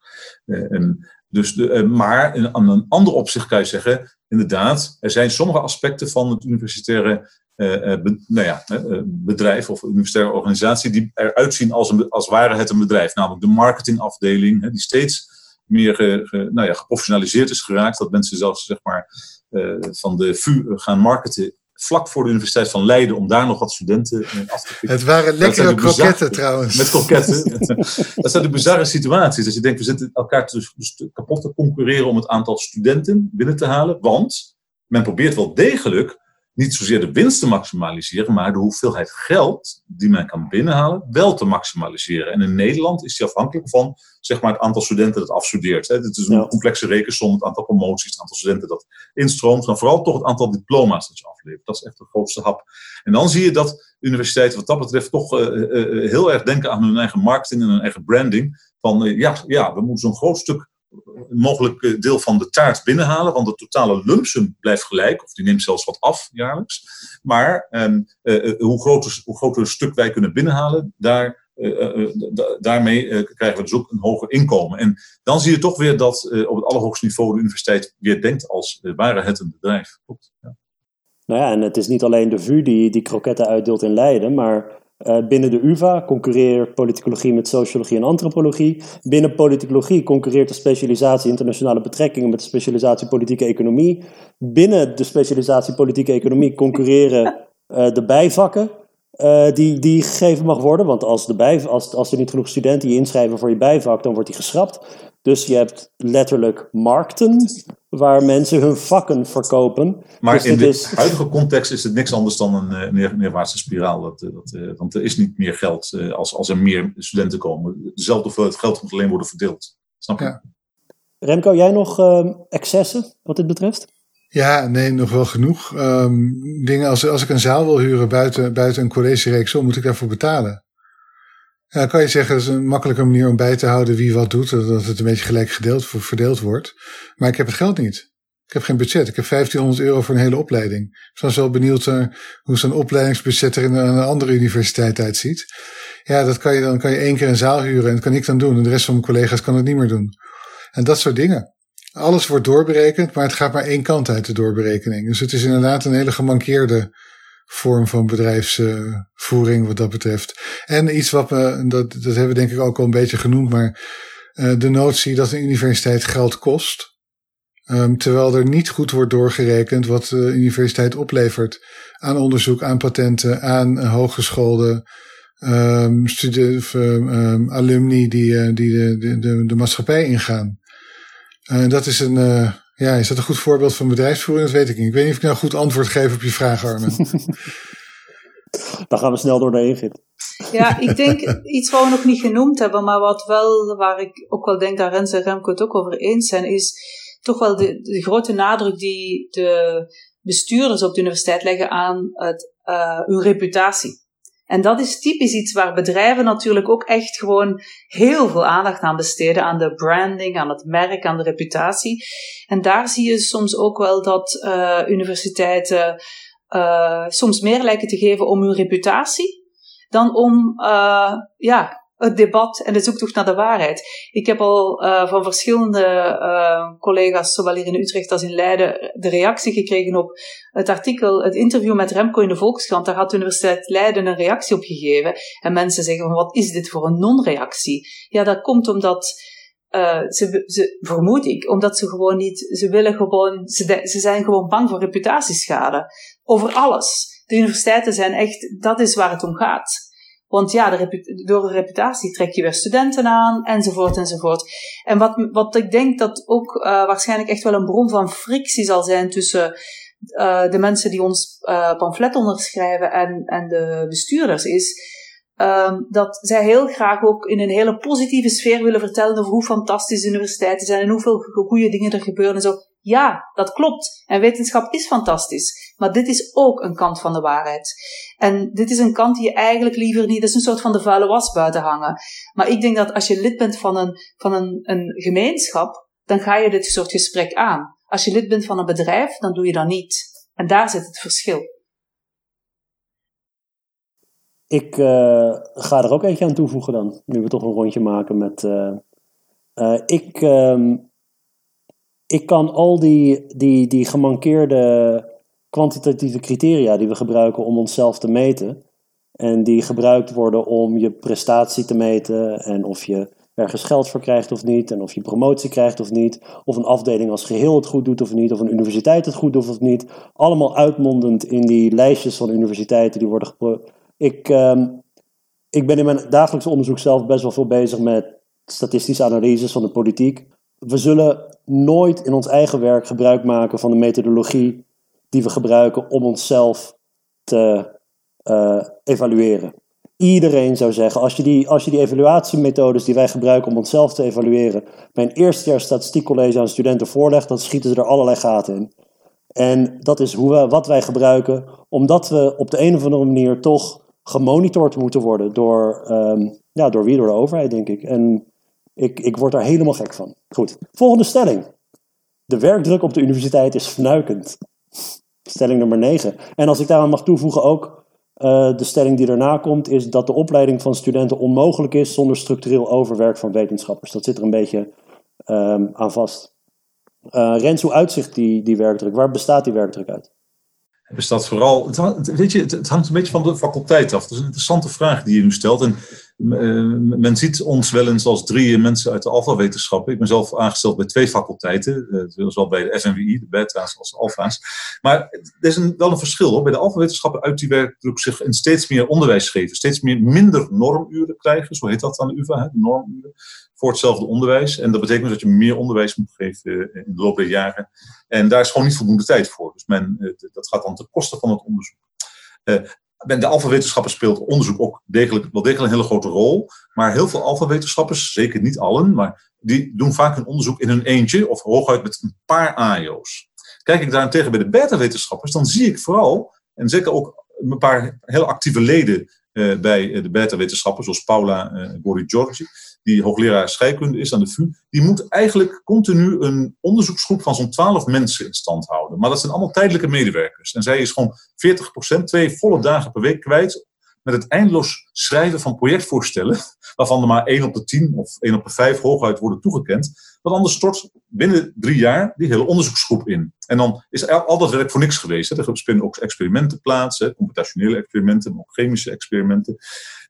Uh, en dus de, maar aan een ander opzicht kan je zeggen, inderdaad, er zijn sommige aspecten van het universitaire nou ja, bedrijf of universitaire organisatie die eruit zien als, een, als ware het een bedrijf. Namelijk de marketingafdeling, die steeds meer nou ja, geprofessionaliseerd is geraakt. Dat mensen zelfs zeg maar, uh, van de VU gaan marketen vlak voor de Universiteit van Leiden om daar nog wat studenten eh, af te pikken. Het waren lekkere kroketten trouwens. Met kroketten. (laughs) dat zijn de bizarre situaties. Dat je denkt, we zitten elkaar dus, dus kapot te concurreren om het aantal studenten binnen te halen. Want men probeert wel degelijk niet zozeer de winst te maximaliseren, maar de hoeveelheid geld die men kan binnenhalen wel te maximaliseren. En in Nederland is die afhankelijk van zeg maar, het aantal studenten dat afstudeert. Het is een complexe rekensom, het aantal promoties, het aantal studenten dat instroomt, maar vooral toch het aantal diploma's dat je aflevert. Dat is echt de grootste hap. En dan zie je dat universiteiten wat dat betreft toch uh, uh, heel erg denken aan hun eigen marketing en hun eigen branding. Van ja, ja, we moeten zo'n groot stuk mogelijk deel van de taart binnenhalen, want de totale lumpsum blijft gelijk, of die neemt zelfs wat af jaarlijks. Maar eh, eh, hoe, groter, hoe groter stuk wij kunnen binnenhalen, daar daarmee krijgen we dus ook een hoger inkomen. En dan zie je toch weer dat op het allerhoogste niveau de universiteit weer denkt als ware het een bedrijf. Klopt. Nou ja, en het is niet alleen de VU die die kroketten uitdeelt in Leiden, maar uh, binnen de UvA concurreert politicologie met sociologie en antropologie. Binnen politicologie concurreert de specialisatie internationale betrekkingen met de specialisatie politieke economie. Binnen de specialisatie politieke economie concurreren uh, de bijvakken. Uh, die, die gegeven mag worden. Want als, als, er niet genoeg studenten inschrijven voor je bijvak, dan wordt die geschrapt. Dus je hebt letterlijk markten waar mensen hun vakken verkopen. Maar dus in de is... huidige context is het niks anders dan een uh, neer, neerwaartse spiraal. Dat, uh, dat, uh, want er is niet meer geld als, als er meer studenten komen. Dezelfde hoeveelheid geld moet alleen worden verdeeld. Snap je? Ja. Remco, jij nog ehm, excessen wat dit betreft? Ja, nee, nog wel genoeg. Um, dingen als, als ik een zaal wil huren buiten, buiten een collegereeks, zo moet ik daarvoor betalen. Ja, kan je zeggen, dat is een makkelijke manier om bij te houden wie wat doet, dat het een beetje gelijk gedeeld, verdeeld wordt. Maar ik heb het geld niet. Ik heb geen budget. Ik heb 1500 euro voor een hele opleiding. Ik was wel benieuwd uh, hoe zo'n opleidingsbudget er in een andere universiteit uitziet. Ja, dat kan je dan kan je één keer een zaal huren en dat kan ik dan doen. En de rest van mijn collega's kan het niet meer doen. En dat soort dingen. Alles wordt doorberekend, maar het gaat maar één kant uit de doorberekening. Dus het is inderdaad een hele gemankeerde vorm van bedrijfsvoering wat dat betreft. En iets wat we, dat, dat hebben we denk ik ook al een beetje genoemd, maar uh, de notie dat een universiteit geld kost. Um, terwijl er niet goed wordt doorgerekend wat de universiteit oplevert aan onderzoek, aan patenten, aan hooggeschoolde um, studenten, um, alumni die, uh, die de, de, de, maatschappij ingaan. Dat is een, uh, ja, is dat een goed voorbeeld van bedrijfsvoering? Dat weet ik niet. Ik weet niet of ik nou een goed antwoord geef op je vraag, Armen. (laughs) Dan gaan we snel door naar Ingrid. Ja, ik denk iets wat we nog niet genoemd hebben, maar wat wel, waar ik ook wel denk dat Rens en Remco het ook over eens zijn, is toch wel de, de grote nadruk die de bestuurders op de universiteit leggen aan het, uh, hun reputatie. En dat is typisch iets waar bedrijven natuurlijk ook echt gewoon heel veel aandacht aan besteden. Aan de branding, aan het merk, aan de reputatie. En daar zie je soms ook wel dat uh, universiteiten uh, soms meer lijken te geven om hun reputatie dan om uh, ja, het debat en de zoektocht naar de waarheid. Ik heb al uh, van verschillende uh, collega's, zowel hier in Utrecht als in Leiden, de reactie gekregen op het artikel, het interview met Remco in de Volkskrant. Daar had de Universiteit Leiden een reactie op gegeven. En mensen zeggen van, wat is dit voor een non-reactie? Ja, dat komt omdat uh, ze, ze, vermoed ik, omdat ze gewoon niet, ze willen gewoon, ze, ze zijn gewoon bang voor reputatieschade. Over alles. De universiteiten zijn echt, dat is waar het om gaat. Want ja, door een reputatie trek je weer studenten aan, enzovoort, enzovoort. En wat, wat ik denk dat ook uh, waarschijnlijk echt wel een bron van frictie zal zijn tussen uh, de mensen die ons uh, pamflet onderschrijven en, en de bestuurders, is um, dat zij heel graag ook in een hele positieve sfeer willen vertellen over hoe fantastisch de universiteiten zijn en hoeveel goede dingen er gebeuren en zo. Ja, dat klopt. En wetenschap is fantastisch. Maar dit is ook een kant van de waarheid. En dit is een kant die je eigenlijk liever niet, dat is een soort van de vuile was buiten hangen. Maar ik denk dat als je lid bent van een, van een, een gemeenschap, dan ga je dit soort gesprek aan. Als je lid bent van een bedrijf, dan doe je dat niet. En daar zit het verschil. Ik uh, ga er ook eentje aan toevoegen dan, nu we toch een rondje maken met. Uh, uh, ik, ehm, ik kan al die, die, die gemankeerde kwantitatieve criteria die we gebruiken om onszelf te meten. En die gebruikt worden om je prestatie te meten en of je ergens geld voor krijgt of niet, en of je promotie krijgt of niet, of een afdeling als geheel het goed doet of niet, of een universiteit het goed doet of niet. Allemaal uitmondend in die lijstjes van universiteiten die worden gepro ik, uh, ik ben in mijn dagelijks onderzoek zelf best wel veel bezig met statistische analyses van de politiek. We zullen nooit in ons eigen werk gebruik maken van de methodologie die we gebruiken om onszelf te uh, evalueren. Iedereen zou zeggen, als je, die, als je die evaluatiemethodes die wij gebruiken om onszelf te evalueren, bij een eerstejaars statistiekcollege aan studenten voorlegt, dan schieten ze er allerlei gaten in. En dat is hoe we, wat wij gebruiken, omdat we op de een of andere manier toch gemonitord moeten worden door, um, ja, door wie? Door de overheid, denk ik. En ik, ik word daar helemaal gek van. Goed, volgende stelling. De werkdruk op de universiteit is fnuikend. Stelling nummer 9. En als ik daaraan mag toevoegen ook, uh, de stelling die daarna komt, is dat de opleiding van studenten onmogelijk is zonder structureel overwerk van wetenschappers. Dat zit er een beetje um, aan vast. Uh, Rens, hoe uitzicht die, die werkdruk? Waar bestaat die werkdruk uit? Het bestaat vooral, het, weet je, het, hangt een beetje van de faculteit af. Dat is een interessante vraag die je nu stelt. En men ziet ons wel eens als drie mensen uit de alfa-wetenschappen. Ik ben zelf aangesteld bij twee faculteiten, uh, zowel bij de FNWI, de beta's als de alfa's. Maar er is een, wel een verschil hoor. Bij de alfa-wetenschappen uit die werkdruk zich in steeds meer onderwijs geven. Steeds meer minder normuren krijgen, zo heet dat aan de UvA, hè, de normuren voor hetzelfde onderwijs. En dat betekent dus dat je meer onderwijs moet geven eh, in de loop der jaren. En daar is gewoon niet voldoende tijd voor. Dus men, eh, dat gaat dan ten koste van het onderzoek. Bij de alfawetenschappen speelt onderzoek ook degelijk, wel degelijk een hele grote rol. Maar heel veel alfawetenschappers, zeker niet allen, maar die doen vaak hun onderzoek in hun eentje of hooguit met een paar AIO's. Kijk ik daarentegen bij de beta-wetenschappers, dan zie ik vooral, en zeker ook een paar hele actieve leden bij de beta-wetenschappers, zoals Paula uh, Giorgi, die hoogleraar scheikunde is aan de VU, die moet eigenlijk continu een onderzoeksgroep van zo'n 12 mensen in stand houden. Maar dat zijn allemaal tijdelijke medewerkers. En zij is gewoon 40%, twee volle dagen per week kwijt met het eindeloos schrijven van projectvoorstellen, waarvan er maar één op de tien of één op de vijf hooguit worden toegekend. Want anders stort binnen drie jaar die hele onderzoeksgroep in. En dan is al dat werk voor niks geweest. Hè. Er vinden ook experimenten plaats, computationele experimenten, chemische experimenten.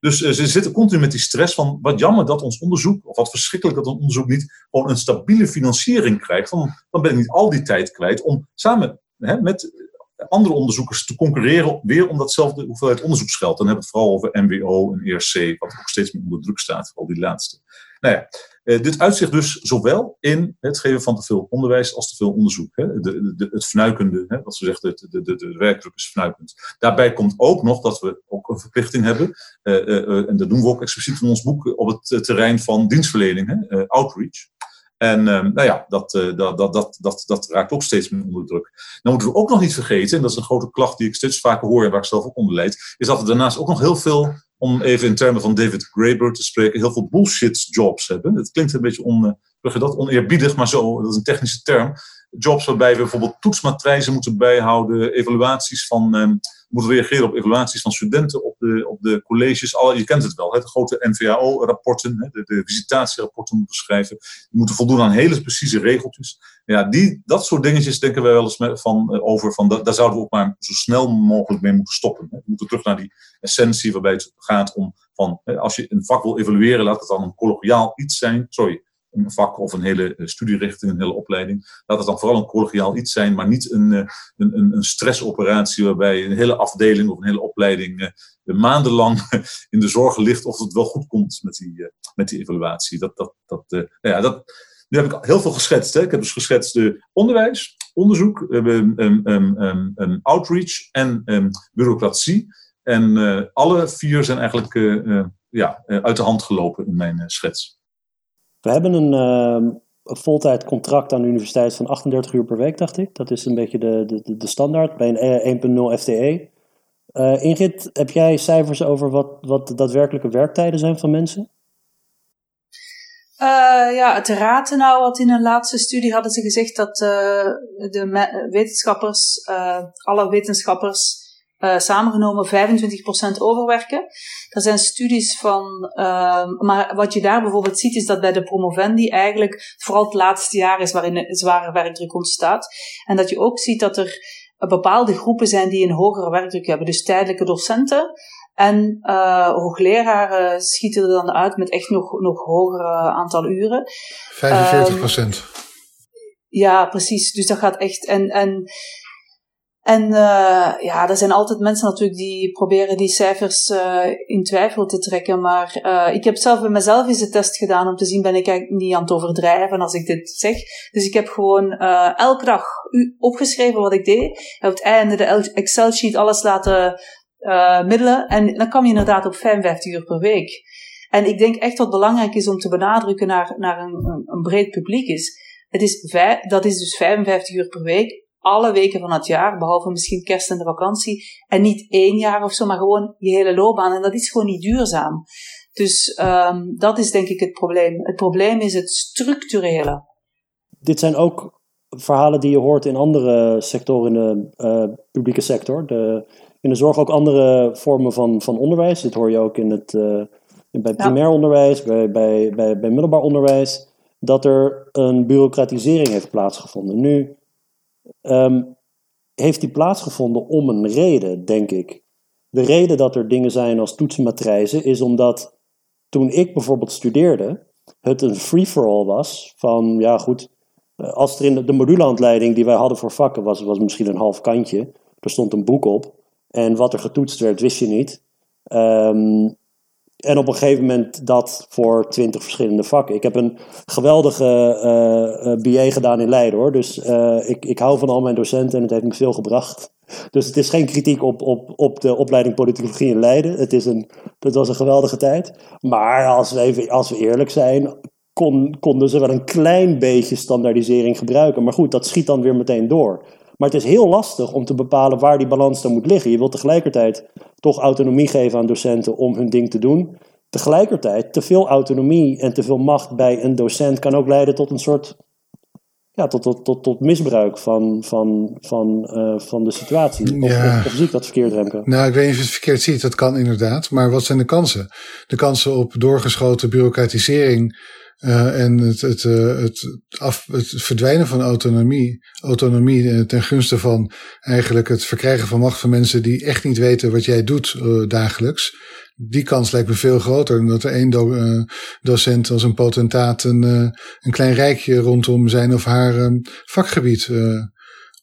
Dus uh, ze zitten continu met die stress van wat jammer dat ons onderzoek, of wat verschrikkelijk dat ons onderzoek niet gewoon een stabiele financiering krijgt. Dan, dan ben ik niet al die tijd kwijt om samen hè, met andere onderzoekers te concurreren weer om datzelfde hoeveelheid onderzoeksgeld. Dan hebben we het vooral over MWO en ERC, wat ook steeds meer onder druk staat, vooral die laatste. Nou ja, eh, dit uitzicht dus zowel in het geven van te veel onderwijs als te veel onderzoek. De, het fnuikende, wat ze zegt, de, de, de, werkdruk is fnuikend. Daarbij komt ook nog dat we ook een verplichting hebben, uh, uh, en dat doen we ook expliciet in ons boek, op het terrein van dienstverlening, outreach. En um, nou ja, dat, uh, dat, dat, dat, dat, dat raakt ook steeds meer onder druk. Dan moeten we ook nog niet vergeten, en dat is een grote klacht die ik steeds vaker hoor en waar ik zelf ook onder leid, is dat we daarnaast ook nog heel veel, om even in termen van David Graeber te spreken, heel veel bullshit jobs hebben. Het klinkt een beetje on, dat oneerbiedig, maar zo, dat is een technische term. Jobs waarbij we bijvoorbeeld toetsmatrijzen moeten bijhouden, evaluaties van, um, moeten reageren op evaluaties van studenten op de, op de colleges. Alle, je kent het wel, hè, de grote NVAO-rapporten, de, de visitatierapporten moeten schrijven. Die moeten voldoen aan hele precieze regeltjes. Ja, die, dat soort dingetjes denken wij wel eens van, uh, over. Van, daar zouden we ook maar zo snel mogelijk mee moeten stoppen. Hè. We moeten terug naar die essentie waarbij het gaat om van, als je een vak wil evalueren, laat het dan een collegiaal iets zijn. Sorry, een vak of een hele eh, studierichting, een hele opleiding. Laat het dan vooral een collegiaal iets zijn, maar niet een, eh, een, een, een stressoperatie waarbij een hele afdeling of een hele opleiding uh, maandenlang (laughs) in de zorgen ligt of het wel goed komt met die, met die evaluatie. Dat, dat, dat, nou ja, dat, nu heb ik heel veel geschetst. Hè. Ik heb dus geschetst de onderwijs, onderzoek, um, outreach en bureaucratie. En alle vier zijn eigenlijk ja, uit de hand gelopen in mijn schets. We hebben een, uh, een voltijd contract aan de universiteit van 38 uur per week, dacht ik. Dat is een beetje de, de, de standaard bij een 1.0 e, FTE. Uh, Ingrid, heb jij cijfers over wat, wat de daadwerkelijke werktijden zijn van mensen? Uh, ja, het Ratenau had in een laatste studie hadden ze gezegd dat de wetenschappers, alle wetenschappers, uh, samengenomen 25% overwerken. Er zijn studies van, uh, maar wat je daar bijvoorbeeld ziet is dat bij de promovendi eigenlijk vooral het laatste jaar is waarin een zware werkdruk ontstaat. En dat je ook ziet dat er bepaalde groepen zijn die een hogere werkdruk hebben. Dus tijdelijke docenten en uh, hoogleraren schieten er dan uit met echt nog, nog hogere aantal uren. 45 um, Ja, precies. Dus dat gaat echt. En, en en uh, ja, er zijn altijd mensen natuurlijk die proberen die cijfers uh, in twijfel te trekken. Maar uh, ik heb zelf bij mezelf eens een test gedaan om te zien, ben ik eigenlijk niet aan het overdrijven als ik dit zeg. Dus ik heb gewoon elke dag opgeschreven wat ik deed. Op het einde de Excel-sheet alles laten middelen. En dan kwam je inderdaad op 55 uur per week. En ik denk echt wat belangrijk is om te benadrukken naar, naar een, een breed publiek is. Het is vijf, dat is dus 55 uur per week alle weken van het jaar, behalve misschien kerst en de vakantie. En niet één jaar of zo, maar gewoon je hele loopbaan. En dat is gewoon niet duurzaam. Dus um, dat is denk ik het probleem. Het probleem is het structurele. Dit zijn ook verhalen die je hoort in andere sectoren in de uh, publieke sector. De, in de zorg ook andere vormen van, van onderwijs. Dit hoor je ook in het, uh, bij primair onderwijs, bij, bij, bij, bij middelbaar onderwijs. Dat er een bureaucratisering heeft plaatsgevonden. Nu um, heeft die plaatsgevonden om een reden, denk ik. De reden dat er dingen zijn als toetsenmatrijzen is omdat toen ik bijvoorbeeld studeerde, het een free-for-all was van, ja goed, eh, als er in de, de modulehandleiding die wij hadden voor vakken was, was misschien een half kantje. Er stond een boek op en wat er getoetst werd, wist je niet. Um, en op een gegeven moment dat voor twintig verschillende vakken. Ik heb een geweldige uh, uh, BA gedaan in Leiden hoor. Dus uh, ik, ik hou van al mijn docenten en het heeft me veel gebracht. Dus het is geen kritiek op, op, op de opleiding politicologie in Leiden. Het, is een, het was een geweldige tijd. Maar als we, even, als we eerlijk zijn, kon, konden ze wel een klein beetje standaardisering gebruiken. Maar goed, dat schiet dan weer meteen door. Maar het is heel lastig om te bepalen waar die balans dan moet liggen. Je wilt tegelijkertijd toch autonomie geven aan docenten om hun ding te doen. Tegelijkertijd, te veel autonomie en te veel macht bij een docent kan ook leiden tot een soort ja, tot, tot, tot, tot misbruik van, van, van, uh, van de situatie. Of, ja. of, zie ik dat verkeerd, Remco? Nou, ik weet niet of je het verkeerd ziet. Dat kan inderdaad. Maar wat zijn de kansen? De kansen op doorgeschoten bureaucratisering uh, en het, het, uh, het, af, het verdwijnen van autonomie. Autonomie ten gunste van eigenlijk het verkrijgen van macht van mensen die echt niet weten wat jij doet dagelijks die kans lijkt me veel groter. Dan dat er één do docent als een potentaat een, een klein rijkje rondom zijn of haar um, vakgebied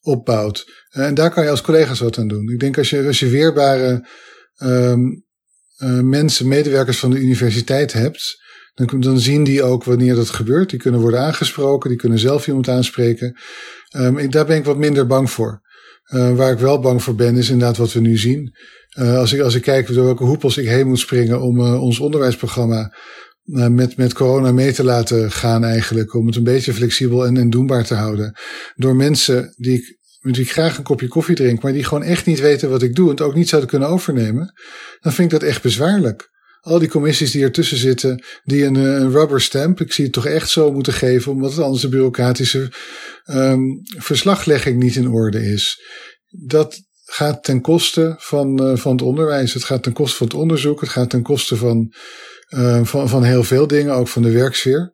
opbouwt. en daar kan je als collega's wat aan doen. Ik denk als je, als je weerbare um, mensen, medewerkers van de universiteit hebt, dan, dan zien die ook wanneer dat gebeurt. Die kunnen worden aangesproken, die kunnen zelf iemand aanspreken. Um, daar ben ik wat minder bang voor. waar ik wel bang voor ben, is inderdaad wat we nu zien. Uh, als, ik, als ik kijk door welke hoepels ik heen moet springen om uh, ons onderwijsprogramma met, met corona mee te laten gaan eigenlijk. Om het een beetje flexibel en, en doenbaar te houden. Door mensen die ik, ik graag een kopje koffie drink, maar die gewoon echt niet weten wat ik doe en het ook niet zouden kunnen overnemen. Dan vind ik dat echt bezwaarlijk. Al die commissies die ertussen zitten, die een, een rubber stamp, ik zie het toch echt zo moeten geven, omdat het anders de bureaucratische um, verslaglegging niet in orde is. Dat, gaat ten koste van, uh, van het onderwijs. Het gaat ten koste van het onderzoek. Het gaat ten koste van, uh, van, van heel veel dingen, ook van de werksfeer.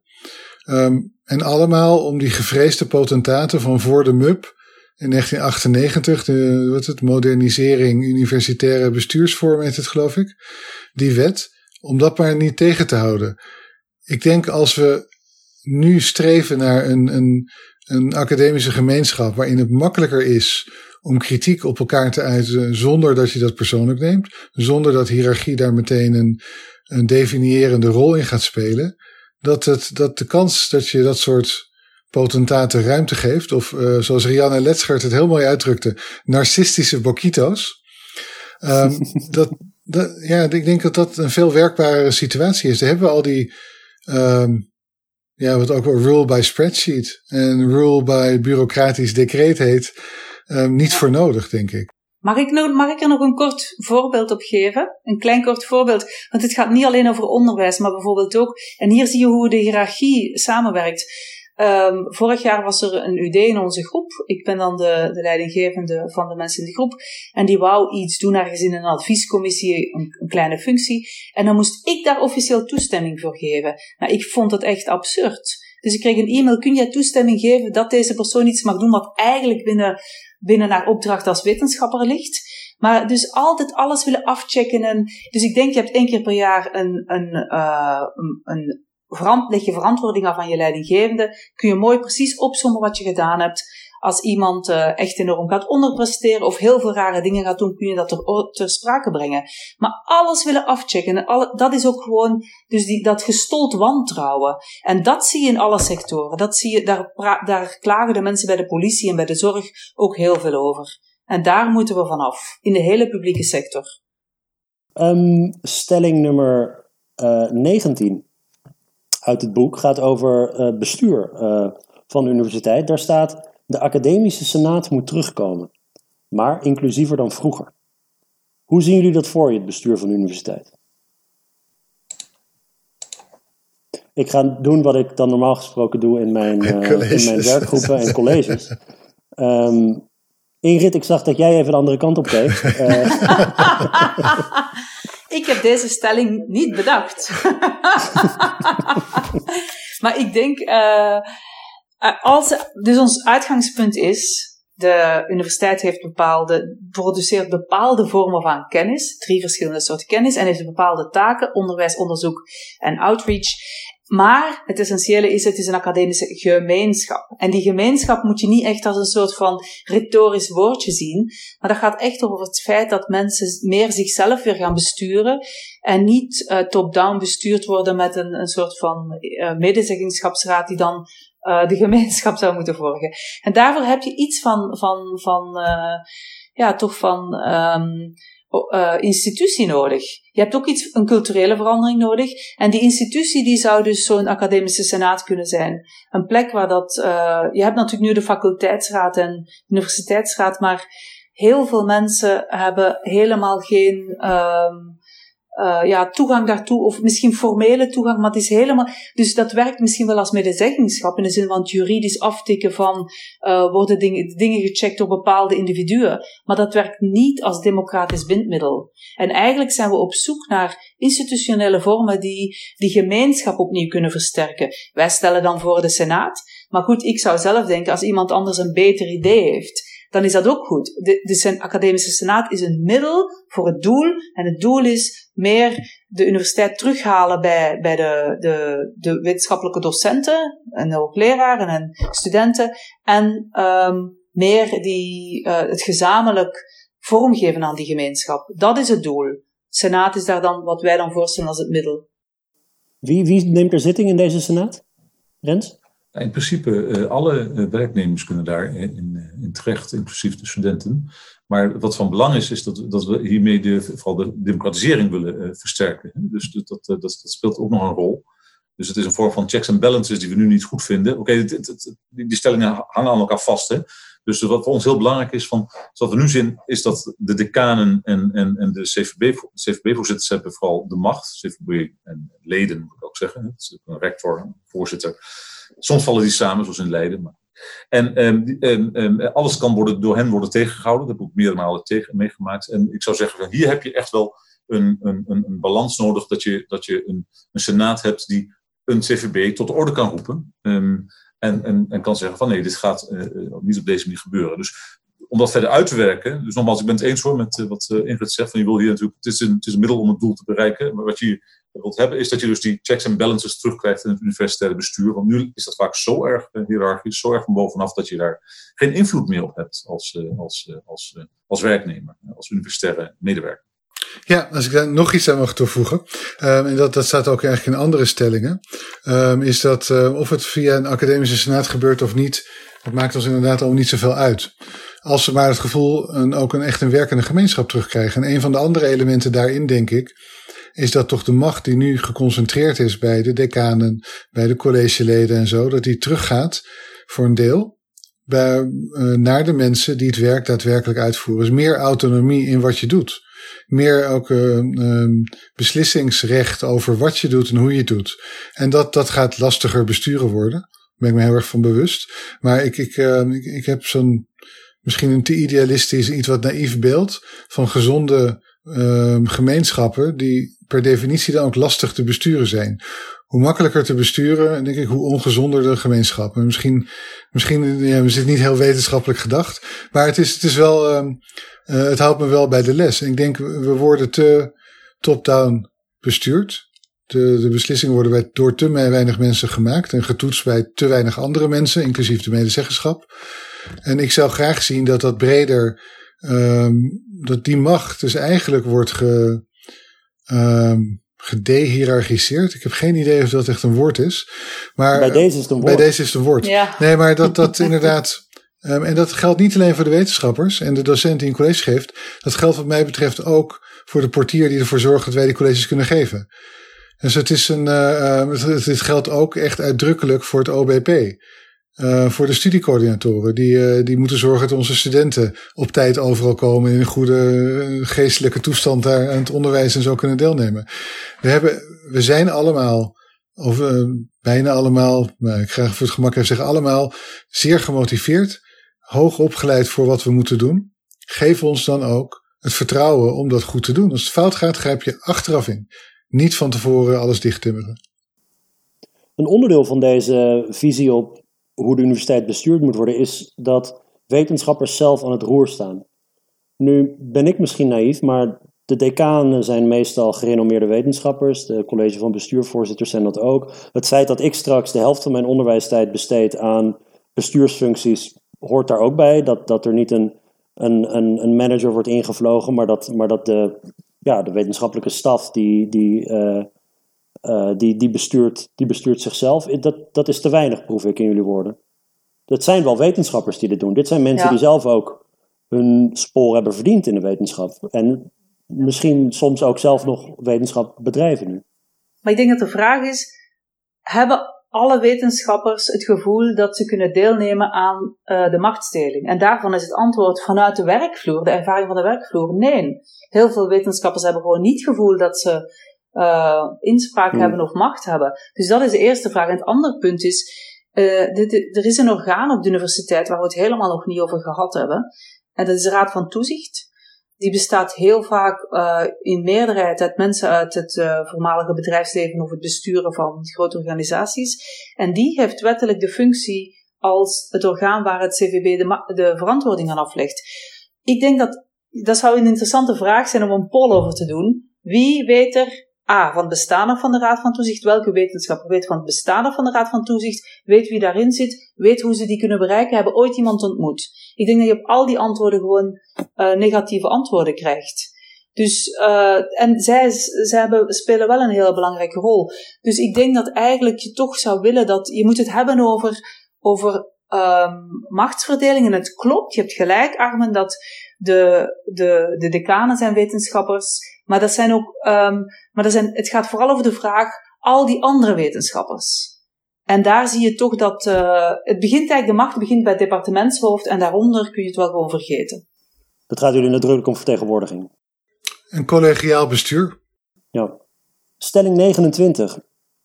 Um, en allemaal om die gevreesde potentaten van voor de MUP in 1998, de, wat het, modernisering universitaire bestuursvorm heet het geloof ik, die wet, om dat maar niet tegen te houden. Ik denk als we nu streven naar een, een, een academische gemeenschap waarin het makkelijker is om kritiek op elkaar te uiten zonder dat je dat persoonlijk neemt, zonder dat hiërarchie daar meteen een, een definiërende rol in gaat spelen, dat, het, dat de kans dat je dat soort potentaten ruimte geeft, of uh, zoals Rianne Letschert het heel mooi uitdrukte, narcistische boquito's, um, (laughs) dat, dat, ja, ik denk dat dat een veel werkbare situatie is. Daar hebben we al die, um, ja, wat ook wel rule by spreadsheet en rule by bureaucratisch decreet heet um, niet voor nodig, denk ik. Mag ik, nou, mag ik er nog een kort voorbeeld op geven? Een klein kort voorbeeld. Want het gaat niet alleen over onderwijs, maar bijvoorbeeld ook. En hier zie je hoe de hiërarchie samenwerkt. Um, vorig jaar was er een UD in onze groep. Ik ben dan de, de leidinggevende van de mensen in de groep. En die wou iets doen ergens in een adviescommissie, een, een, kleine functie. En dan moest ik daar officieel toestemming voor geven. Nou, ik vond dat echt absurd. Dus ik kreeg een e-mail, kun jij toestemming geven dat deze persoon iets mag doen wat eigenlijk binnen binnen naar opdracht als wetenschapper ligt. Maar dus altijd alles willen afchecken. En, dus ik denk, je hebt één keer per jaar een, een, een, een leg je verantwoording af aan je leidinggevende. Kun je mooi precies opzommen wat je gedaan hebt. Als iemand uh, echt enorm gaat onderpresteren of heel veel rare dingen gaat doen, kun je dat ter, ter sprake brengen. Maar alles willen afchecken, dat is ook gewoon dus die, dat gestold wantrouwen. En dat zie je in alle sectoren. Dat zie je, daar, daar klagen de mensen bij de politie en bij de zorg ook heel veel over. En daar moeten we vanaf, in de hele publieke sector. Um, stelling nummer uh, eh, 19 uit het boek gaat over uh, bestuur uh, van de universiteit. Daar staat de academische senaat moet terugkomen, maar inclusiever dan vroeger. Hoe zien jullie dat voor je, het bestuur van de universiteit? Ik ga doen wat ik dan normaal gesproken doe in mijn, uh, (laughs) in mijn werkgroepen en colleges. Um, Ingrid, ik zag dat jij even de andere kant op keek. (laughs) (laughs) Ik heb deze stelling niet bedacht. (laughs) maar ik denk, uh, eh, als, dus ons uitgangspunt is, de universiteit heeft bepaalde, produceert bepaalde vormen van kennis, drie verschillende soorten kennis, en heeft bepaalde taken, onderwijs, onderzoek en outreach. Maar het essentiële is, het is een academische gemeenschap. En die gemeenschap moet je niet echt als een soort van retorisch woordje zien. Maar dat gaat echt over het feit dat mensen meer zichzelf weer gaan besturen. En niet uh, top-down bestuurd worden met een, een soort van uh, medezeggenschapsraad die dan uh, de gemeenschap zou moeten volgen. En daarvoor heb je iets van, van, van ja, toch van um, uh, institutie nodig. Je hebt ook iets, een culturele verandering nodig. En die institutie die zou dus zo'n academische senaat kunnen zijn. Een plek waar dat, uh, je hebt natuurlijk nu de faculteitsraad en universiteitsraad, maar heel veel mensen hebben helemaal geen um, uh, ja, toegang daartoe, of misschien formele toegang, maar het is helemaal. Dus dat werkt misschien wel als medezeggenschap in de zin van het juridisch aftikken van uh, worden dingen, dingen gecheckt door bepaalde individuen. Maar dat werkt niet als democratisch bindmiddel. En eigenlijk zijn we op zoek naar institutionele vormen die die gemeenschap opnieuw kunnen versterken. Wij stellen dan voor de Senaat. Maar goed, ik zou zelf denken, als iemand anders een beter idee heeft, dan is dat ook goed. De, de academische senaat is een middel voor het doel. En het doel is meer de universiteit terughalen bij, bij de, de, de wetenschappelijke docenten en de hoogleraren en studenten. En um, meer die, uh, het gezamenlijk vormgeven aan die gemeenschap. Dat is het doel. Senaat is daar dan wat wij dan voorstellen als het middel. Wie, wie neemt er zitting in deze senaat? Rens? In principe, uh, alle uh, werknemers kunnen daar in, in, terecht, inclusief de studenten. Maar wat van belang is, is dat, dat we hiermee de, vooral de democratisering willen versterken. Dus dat, dat, dat, speelt ook nog een rol. Dus het is een vorm van checks and balances die we nu niet goed vinden. Oké, die stellingen hangen aan elkaar vast. Dus wat voor ons heel belangrijk is, van, wat we nu zien, is dat de decanen en, en, en de CVB-voorzitters CVB hebben vooral de macht. CVB en leden, moet ik ook zeggen. Een rector, voorzitter. Soms vallen die samen, zoals in Leiden. Maar en um, um, um, alles kan worden, door hen worden tegengehouden. Dat heb ik meerdere malen tegen, meegemaakt. En ik zou zeggen, hier heb je echt wel een, een, een balans nodig. Dat je, dat je een, een senaat hebt die een CVB tot de orde kan roepen. en, en, en kan zeggen van nee, dit gaat uh, niet op deze manier gebeuren. Dus om dat verder uit te werken. Dus nogmaals, ik ben het eens hoor met uh, wat Ingrid zegt. Van je wil hier natuurlijk, het is, een, het is een middel om het doel te bereiken. Maar wat je wilt hebben, is dat je dus die checks en balances terugkrijgt in het universitaire bestuur. Want nu is dat vaak zo erg uh, hiërarchisch, zo erg van bovenaf, dat je daar geen invloed meer op hebt als, uh, als, uh, als, als werknemer, als universitaire medewerker. Ja, als ik daar nog iets aan mag toevoegen, um, en dat, dat staat ook eigenlijk in andere stellingen, um, is dat of het via een academische senaat gebeurt of niet, dat maakt ons inderdaad al niet zoveel uit. Als ze maar het gevoel een, ook een echt een werkende gemeenschap terugkrijgen. En een van de andere elementen daarin, denk ik, is dat toch de macht die nu geconcentreerd is bij de decanen, bij de collegeleden en zo, dat die teruggaat voor een deel bij, uh, naar de mensen die het werk daadwerkelijk uitvoeren. Dus meer autonomie in wat je doet. Meer ook uh, uh, beslissingsrecht over wat je doet en hoe je het doet. En dat, dat gaat lastiger besturen worden. Daar ben ik me heel erg van bewust. Maar ik, ik, ik, ik heb zo'n misschien een te idealistisch, iets wat naïef beeld van gezonde uh, gemeenschappen die per definitie dan ook lastig te besturen zijn. Hoe makkelijker te besturen, denk ik, hoe ongezonder de gemeenschap. En misschien, misschien ja, we zitten niet heel wetenschappelijk gedacht, maar het is, het is wel, uh, uh, het houdt me wel bij de les. Ik denk, we worden te top-down bestuurd. De, de beslissingen worden bij, door te weinig mensen gemaakt en getoetst bij te weinig andere mensen, inclusief de medezeggenschap. En ik zou graag zien dat dat breder, um, dat die macht dus eigenlijk wordt ge, um, gedehierarchiseerd. Ik heb geen idee of dat echt een woord is. Maar bij deze is het een woord. Bij deze is het een woord. Ja. Nee, maar dat, dat (laughs) inderdaad. Um, en dat geldt niet alleen voor de wetenschappers en de docent die een college geeft. Dat geldt wat mij betreft ook voor de portier die ervoor zorgt dat wij die colleges kunnen geven. Dus het is een, uh, dit geldt ook echt uitdrukkelijk voor het OBP. Uh, voor de studiecoördinatoren. Die, uh, die moeten zorgen dat onze studenten op tijd overal komen. In een goede geestelijke toestand daar aan het onderwijs en zo kunnen deelnemen. We, hebben, we zijn allemaal, of bijna allemaal, ik ga voor het gemak even zeggen allemaal, zeer gemotiveerd. Hoog opgeleid voor wat we moeten doen. Geef ons dan ook het vertrouwen om dat goed te doen. Als het fout gaat, grijp je achteraf in. Niet van tevoren alles dichttimmeren. Een onderdeel van deze visie op hoe de universiteit bestuurd moet worden, is dat wetenschappers zelf aan het roer staan. Nu ben ik misschien naïef, maar de decanen zijn meestal gerenommeerde wetenschappers. De college van bestuurvoorzitters zijn dat ook. Het feit dat ik straks de helft van mijn onderwijstijd besteed aan bestuursfuncties, hoort daar ook bij. Dat, dat er niet een, een, een, een manager wordt ingevlogen, maar dat, maar dat de, ja, de wetenschappelijke staf die, die uh, uh, die, die, bestuurt, die bestuurt zichzelf. Dat, dat is te weinig, proef ik in jullie woorden. Dat zijn wel wetenschappers die dit doen. Dit zijn mensen die zelf ook hun spoor hebben verdiend in de wetenschap. En misschien soms ook zelf nog wetenschap bedrijven nu. Maar ik denk dat de vraag is: hebben alle wetenschappers het gevoel dat ze kunnen deelnemen aan uh, de machtsdeling. En daarvan is het antwoord vanuit de werkvloer, de ervaring van de werkvloer, nee. Heel veel wetenschappers hebben gewoon niet het gevoel dat ze uh, inspraak hmm. hebben of macht hebben. Dus dat is de eerste vraag. En het andere punt is, uh, dit, er is een orgaan op de universiteit waar we het helemaal nog niet over gehad hebben. En dat is de Raad van Toezicht. Die bestaat heel vaak uh, in meerderheid uit mensen uit het uh, voormalige bedrijfsleven of het besturen van grote organisaties. En die heeft wettelijk de functie als het orgaan waar het CVB de, de verantwoording aan aflegt. Ik denk dat dat zou een interessante vraag zijn om een poll over te doen. Wie weet er A. van het bestaan van de Raad van Toezicht? Welke wetenschapper weet van het bestaan van de Raad van Toezicht? Weet wie daarin zit? Weet hoe ze die kunnen bereiken? Hebben ooit iemand ontmoet? Ik denk dat je op al die antwoorden gewoon uh, negatieve antwoorden krijgt. Dus, uh, en zij, zij hebben, spelen wel een hele belangrijke rol. Dus ik denk dat eigenlijk je toch zou willen dat, je moet het hebben over, over um, machtsverdeling. En het klopt, je hebt gelijk, Armen, dat de, de, de decanen zijn wetenschappers. Maar dat zijn ook, um, maar dat zijn, het gaat vooral over de vraag, al die andere wetenschappers. En daar zie je toch dat uh, het begint eigenlijk, de macht begint bij het departementshoofd en daaronder kun je het wel gewoon vergeten. Dat gaat jullie nadrukkelijk om vertegenwoordiging. Een collegiaal bestuur. Ja. Stelling 29.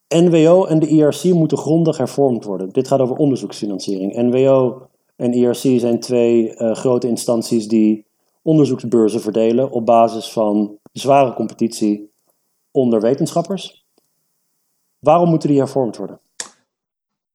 NWO en de IRC moeten grondig hervormd worden. Dit gaat over onderzoeksfinanciering. NWO en IRC zijn twee uh, grote instanties die onderzoeksbeurzen verdelen op basis van zware competitie onder wetenschappers. Waarom moeten die hervormd worden?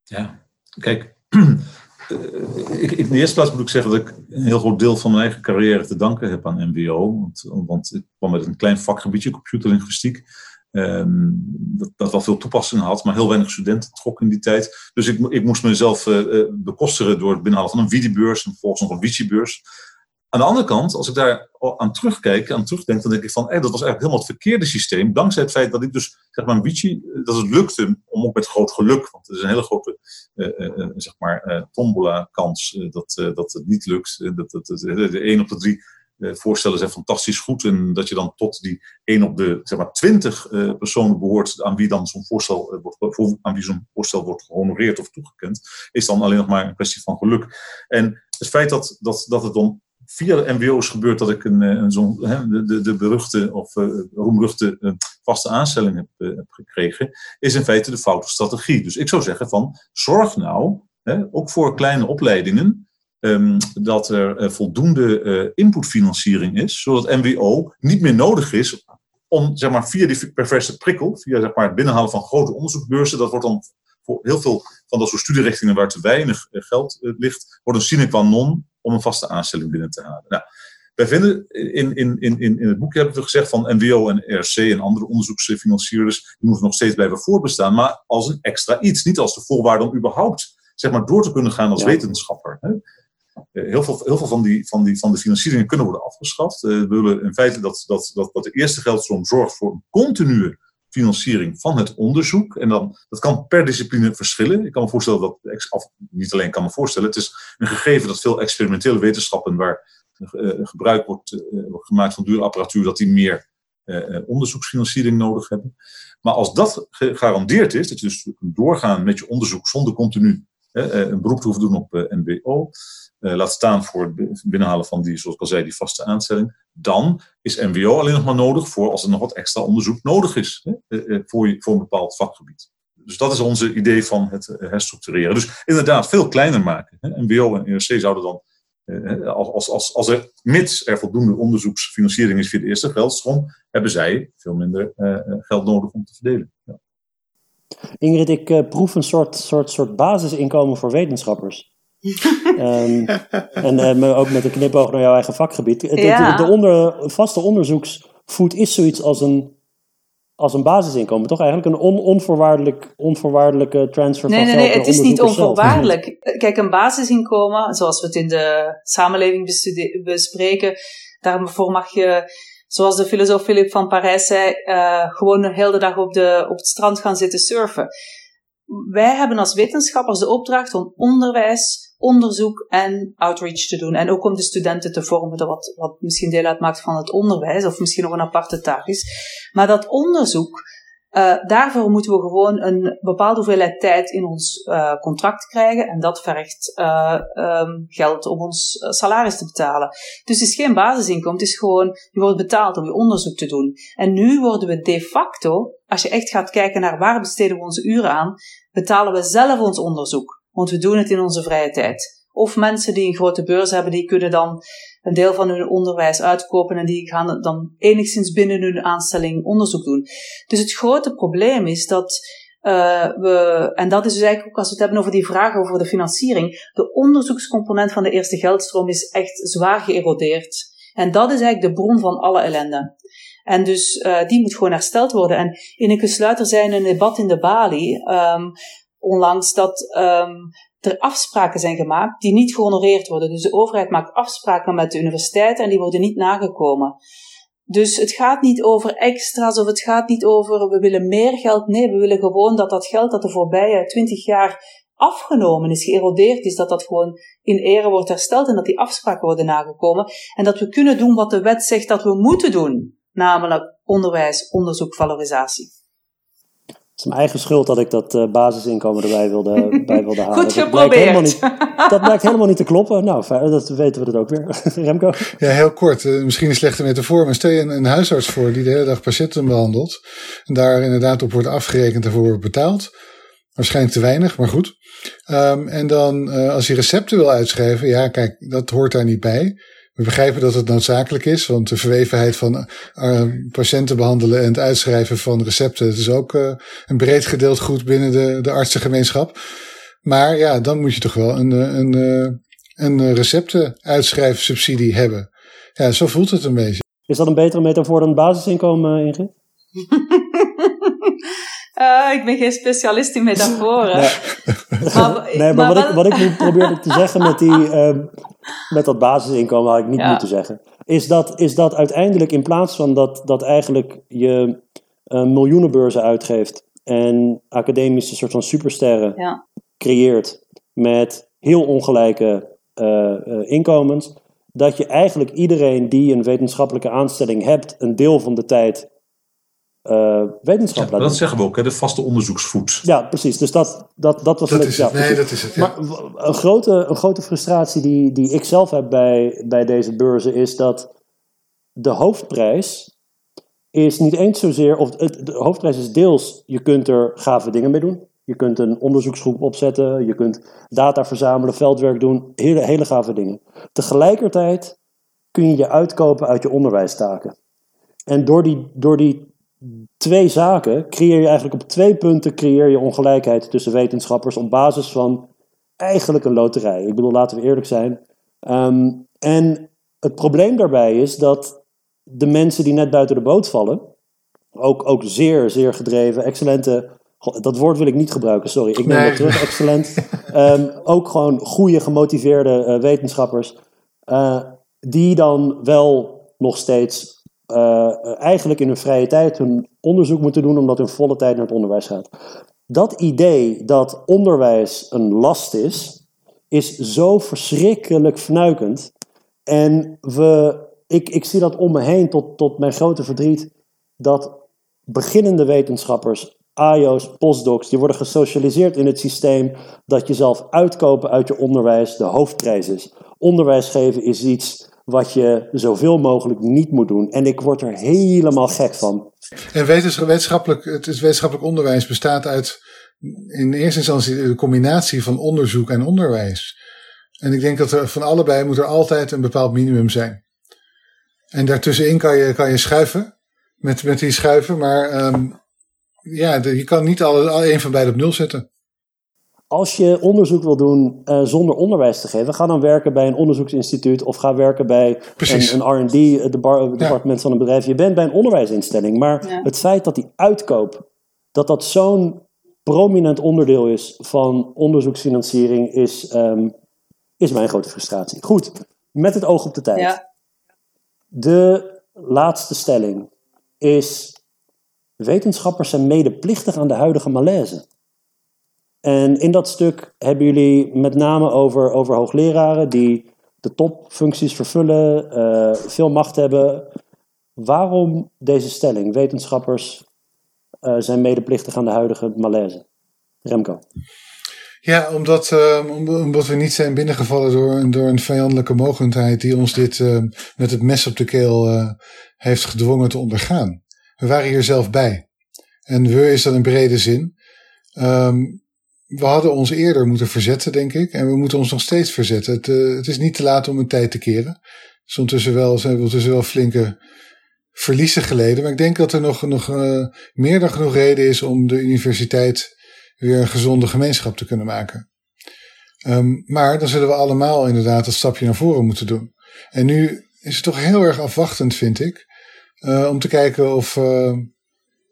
Ja, kijk, (clears throat) ik, in de eerste plaats moet ik zeggen dat ik een heel groot deel van mijn eigen carrière te danken heb aan MBO. Want, want ik kwam met een klein vakgebiedje, computerlinguïstiek. Um, dat, dat wel veel toepassingen had, maar heel weinig studenten trok in die tijd. Dus ik, ik moest mezelf uh, bekostigen door het binnenhalen van een Vidibeurs en vervolgens nog een Wicibeurs. Aan de andere kant, als ik daar aan terugkijk, aan terugdenk, dan denk ik van, dat was eigenlijk helemaal het verkeerde systeem. Dankzij het feit dat ik dus, zeg maar, dat het lukte, om ook met groot geluk, want het is een hele grote, uh, uh, zeg maar, tombola-kans dat, dat het niet lukt. Dat, dat, de 1 op de 3 voorstellen zijn fantastisch goed. En dat je dan tot die 1 op de, zeg maar, 20 personen behoort aan wie dan zo'n voorstel, wordt, aan wie zo'n voorstel wordt gehonoreerd of toegekend, is dan alleen nog maar een kwestie van geluk. En het feit dat, dat, dat het dan via MBO's gebeurt dat ik een, eh, een de, de, de, beruchte of uh, roemruchte uh, vaste aanstelling heb, heb, gekregen, is in feite de foute strategie. Dus ik zou zeggen van, zorg nou, hè, ook voor kleine opleidingen, um, dat er voldoende inputfinanciering is, zodat MBO niet meer nodig is om zeg maar, via die perverse prikkel, via zeg maar, het binnenhalen van grote onderzoeksbeurzen, dat wordt dan voor heel veel van dat soort studierichtingen waar te weinig geld ligt, wordt een sine qua non om een vaste aanstelling binnen te halen. Nou, wij vinden, in, in, in, in het boekje hebben we gezegd van NWO en RC en andere onderzoeksfinancierders, die moeten nog steeds blijven voorbestaan, maar als een extra iets, niet als de voorwaarde om überhaupt zeg maar, door te kunnen gaan als wetenschapper. Hè. Eh, heel veel, heel veel van, die, van, die, van de financieringen kunnen worden afgeschaft. Uh, we willen in feite dat, dat, dat, dat de eerste geldstroom zorgt voor een continue financiering van het onderzoek. En dan, dat kan per discipline verschillen. Ik kan me voorstellen dat, of niet alleen kan me voorstellen, het is een gegeven dat veel experimentele wetenschappen waar uh, gebruik wordt, uh, gemaakt van dure apparatuur, dat die meer onderzoeksfinanciering nodig hebben. Maar als dat gegarandeerd is, dat je dus kunt doorgaan met je onderzoek zonder continu een beroep te hoeven doen op MBO, uh, laat staan voor het binnenhalen van die, zoals ik al zei, die vaste aanstelling, dan is MWO alleen nog maar nodig voor als er nog wat extra onderzoek nodig is hè, uh, voor, voor een bepaald vakgebied. Dus dat is onze idee van het herstructureren. Dus inderdaad, veel kleiner maken. MBO en ERC zouden dan, als, als, als er, mits er voldoende onderzoeksfinanciering is via de eerste geldstroom, hebben zij veel minder geld nodig om te verdelen. Ja. Ingrid, ik proef een soort, soort, soort basisinkomen voor wetenschappers um, (laughs) en uh, ook met een knipoog naar jouw eigen vakgebied. De, de, onder, vaste onderzoeksvoet is zoiets als een, als een basisinkomen, toch? Eigenlijk een on, onvoorwaardelijk, onvoorwaardelijke transfer nee, van Nee, nee, het is niet onvoorwaardelijk. Kijk, een basisinkomen, zoals we het in de samenleving bespreken, daarvoor mag je zoals de filosoof Philip van Parijs zei, uh, gewoon de hele dag op, de, op het strand gaan zitten surfen. Wij hebben als wetenschappers de opdracht om onderwijs onderzoek en outreach te doen. En ook om de studenten te vormen, wat, wat misschien deel uitmaakt van het onderwijs, of misschien nog een aparte taak is. Maar dat onderzoek, Uh, daarvoor moeten we gewoon een bepaalde hoeveelheid tijd in ons uh, contract krijgen. En dat vergt uh, geld om ons salaris te betalen. Dus het is geen basisinkomen. Het is gewoon, je wordt betaald om je onderzoek te doen. En nu worden we de facto, als je echt gaat kijken naar waar besteden we onze uren aan, betalen we zelf ons onderzoek. Want we doen het in onze vrije tijd. Of mensen die een grote beurs hebben, die kunnen dan een deel van hun onderwijs uitkopen en die gaan dan enigszins binnen hun aanstelling onderzoek doen. Dus het grote probleem is dat uh, we, en dat is dus eigenlijk ook als we het hebben over die vragen over de financiering, de onderzoekscomponent van de eerste geldstroom is echt zwaar geërodeerd. En dat is eigenlijk de bron van alle ellende. En dus uh, die moet gewoon hersteld worden. En Ineke Sluiter zei in een debat in de Bali um, onlangs dat um, er afspraken zijn gemaakt die niet gehonoreerd worden. Dus de overheid maakt afspraken met de universiteiten en die worden niet nagekomen. Dus het gaat niet over extra's of het gaat niet over we willen meer geld. Nee, we willen gewoon dat dat geld dat de voorbije twintig jaar afgenomen is, geërodeerd is, dat dat gewoon in ere wordt hersteld en dat die afspraken worden nagekomen. En dat we kunnen doen wat de wet zegt dat we moeten doen, namelijk onderwijs, onderzoek, valorisatie is mijn eigen schuld dat ik dat uh, basisinkomen erbij wilde, (laughs) bij wilde halen. Goed geprobeerd. Dat blijkt, niet, (laughs) dat blijkt helemaal niet te kloppen. Nou, dat weten we het ook weer. (laughs) Remco? Ja, heel kort. Uh, misschien een slechte metafoor, maar stel je een, een, huisarts voor die de hele dag patiënten behandelt. En daar inderdaad op wordt afgerekend en voor wordt betaald. Waarschijnlijk te weinig, maar goed. Um, en dan uh, als hij recepten wil uitschrijven, ja kijk, dat hoort daar niet bij. We begrijpen dat het noodzakelijk is, want de verwevenheid van uh, patiënten behandelen en het uitschrijven van recepten, het is ook uh, een breed gedeeld goed binnen de, de artsengemeenschap. Maar ja, dan moet je toch wel een, eh, een, een, een receptenuitschrijfsubsidie hebben. Ja, zo voelt het een beetje. Is dat een betere metafoor dan basisinkomen, Ingrid? (laughs) Uh, ik ben geen specialist in metaforen. Nee, maar, nee, maar, wat, ik, wat ik nu probeerde te zeggen met, die, uh, met dat basisinkomen, had ik niet ja. moeten zeggen. Is dat, is dat uiteindelijk in plaats van dat, dat eigenlijk je uh, miljoenenbeurzen uitgeeft en academische soort van supersterren ja. creëert met heel ongelijke uh, inkomens, dat je eigenlijk iedereen die een wetenschappelijke aanstelling hebt, een deel van de tijd uh, wetenschap ja, Dat zeggen we ook, hè, de vaste onderzoeksvoet. Ja, precies. Dus dat, dat, dat was dat is het. nee, dat is het. Maar een grote, een grote frustratie die, die ik zelf heb bij, bij deze beurzen is dat de hoofdprijs is niet eens zozeer, of het, de hoofdprijs is deels, je kunt er gave dingen mee doen. Je kunt een onderzoeksgroep opzetten, je kunt data verzamelen, veldwerk doen, hele, hele gave dingen. Tegelijkertijd kun je je uitkopen uit je onderwijstaken. En door die, door die twee zaken creëer je eigenlijk op twee punten creëer je ongelijkheid tussen wetenschappers op basis van eigenlijk een loterij. Ik bedoel, laten we eerlijk zijn. Um, en het probleem daarbij is dat de mensen die net buiten de boot vallen, ook, ook zeer, zeer gedreven, excellente. Dat woord wil ik niet gebruiken, sorry. Ik neem nee. dat terug, excellent. um, ook gewoon goede, gemotiveerde uh, wetenschappers. Uh, die dan wel nog steeds uh, eigenlijk in hun vrije tijd hun onderzoek moeten doen, omdat hun volle tijd naar het onderwijs gaat. Dat idee dat onderwijs een last is, is zo verschrikkelijk fnuikend. En we, ik, ik zie dat om me heen tot, tot mijn grote verdriet, dat beginnende wetenschappers, AIO's, postdocs, die worden gesocialiseerd in het systeem dat jezelf uitkopen uit je onderwijs de hoofdprijs is. Onderwijs geven is iets wat je zoveel mogelijk niet moet doen. En ik word er helemaal gek van. En wetenschappelijk, het wetenschappelijk onderwijs bestaat uit in eerste instantie de combinatie van onderzoek en onderwijs. En ik denk dat er van allebei moet er altijd een bepaald minimum zijn. En daartussenin kan je, kan je schuiven met, met die schuiven, maar um, ja, je kan niet alle, een van beide op nul zetten. Als je onderzoek wil doen uh, zonder onderwijs te geven, ga dan werken bij een onderzoeksinstituut of ga werken bij Precies. een, een RD, het departement ja. van een bedrijf. Je bent bij een onderwijsinstelling. Maar ja. het feit dat die uitkoop, dat dat zo'n prominent onderdeel is van onderzoeksfinanciering, is, um, is mijn grote frustratie. Goed, met het oog op de tijd. Ja. De laatste stelling is: wetenschappers zijn medeplichtig aan de huidige malaise. En in dat stuk hebben jullie met name over, over hoogleraren die de topfuncties vervullen, uh, veel macht hebben. Waarom deze stelling? Wetenschappers zijn medeplichtig aan de huidige malaise? Remco. Ja, omdat, uh, omdat we niet zijn binnengevallen door, door een vijandelijke mogendheid die ons dit met het mes op de keel heeft gedwongen te ondergaan. We waren hier zelf bij. En we is dat in brede zin. Um, we hadden ons eerder moeten verzetten, denk ik. En we moeten ons nog steeds verzetten. Het, het is niet te laat om een tijd te keren. Dus ondertussen wel, zijn we ondertussen wel flinke verliezen geleden. Maar ik denk dat er nog, nog meer dan genoeg reden is om de universiteit weer een gezonde gemeenschap te kunnen maken. Um, maar dan zullen we allemaal inderdaad dat stapje naar voren moeten doen. En nu is het toch heel erg afwachtend, vind ik, uh, om te kijken of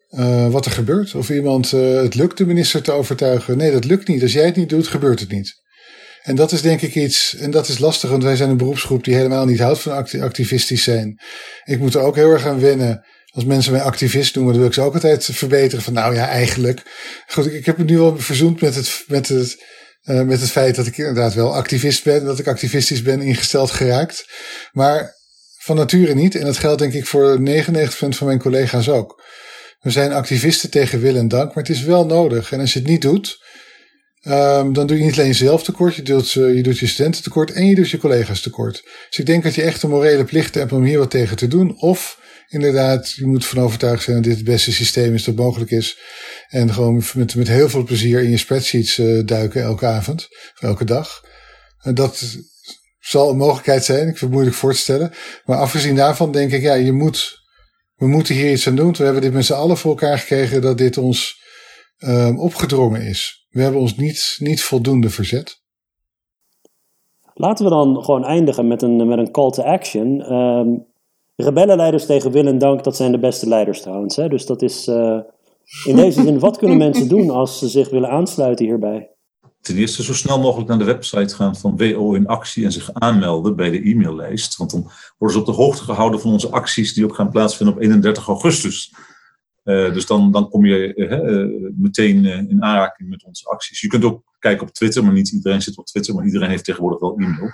uh, wat er gebeurt. Of iemand het lukt de minister te overtuigen. Nee, dat lukt niet. Als jij het niet doet, gebeurt het niet. En dat is denk ik iets, en dat is lastig, want wij zijn een beroepsgroep die helemaal niet houdt van activistisch zijn. Ik moet er ook heel erg aan wennen als mensen mij activist noemen, dan wil ik ze ook altijd verbeteren. Van nou ja, eigenlijk. Goed, ik, heb het nu wel verzoend met het, met het, uh, met het feit dat ik inderdaad wel activist ben. Dat ik activistisch ben ingesteld geraakt. Maar van nature niet. En dat geldt denk ik voor 99% van mijn collega's ook. We zijn activisten tegen wil en dank, maar het is wel nodig. En als je het niet doet, um, dan doe je niet alleen jezelf tekort, je doet, uh, je doet studenten tekort en je doet je collega's tekort. Dus ik denk dat je echt een morele plicht hebt om hier wat tegen te doen. Of inderdaad, je moet van overtuigd zijn dat dit het beste systeem is dat mogelijk is. En gewoon met, met heel veel plezier in je spreadsheets uh, duiken elke avond, of elke dag. En dat zal een mogelijkheid zijn, ik vind het moeilijk voor te stellen. Maar afgezien daarvan denk ik, ja, je moet, we moeten hier iets aan doen. We hebben dit met z'n allen voor elkaar gekregen dat dit ons um, opgedrongen is. We hebben ons niet, niet voldoende verzet. Laten we dan gewoon eindigen met een, met een call to action. Um, rebellenleiders tegen wil en dank, dat zijn de beste leiders trouwens. Hè? Dus dat is uh, in deze zin, wat kunnen mensen doen als ze zich willen aansluiten hierbij? Ten eerste zo snel mogelijk naar de website gaan van WO in actie en zich aanmelden bij de e-maillijst. Want dan worden ze op de hoogte gehouden van onze acties die ook gaan plaatsvinden op 31 augustus. Uh, dus dan, dan kom je uh, meteen in aanraking met onze acties. Je kunt ook kijken op Twitter, maar niet iedereen zit op Twitter, maar iedereen heeft tegenwoordig wel e-mail.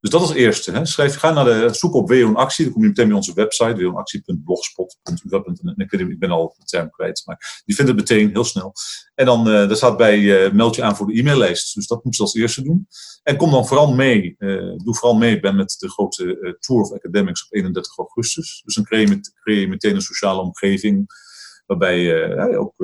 Dus dat als eerste. Hè. Schrijf, ga naar de zoek op Actie. Dan kom je meteen bij onze website, woonactie.blogspot.ua.nl. Ik, ben al de term kwijt, maar die vindt het meteen heel snel. En dan uh, daar staat bij, uh, meld je aan voor de e-maillijst. Dus dat moet je als eerste doen. En kom dan vooral mee, uh, doe vooral mee ben met de grote Tour of Academics op 31 augustus. Dus dan creëer je, creëer je meteen een sociale omgeving waarbij je ook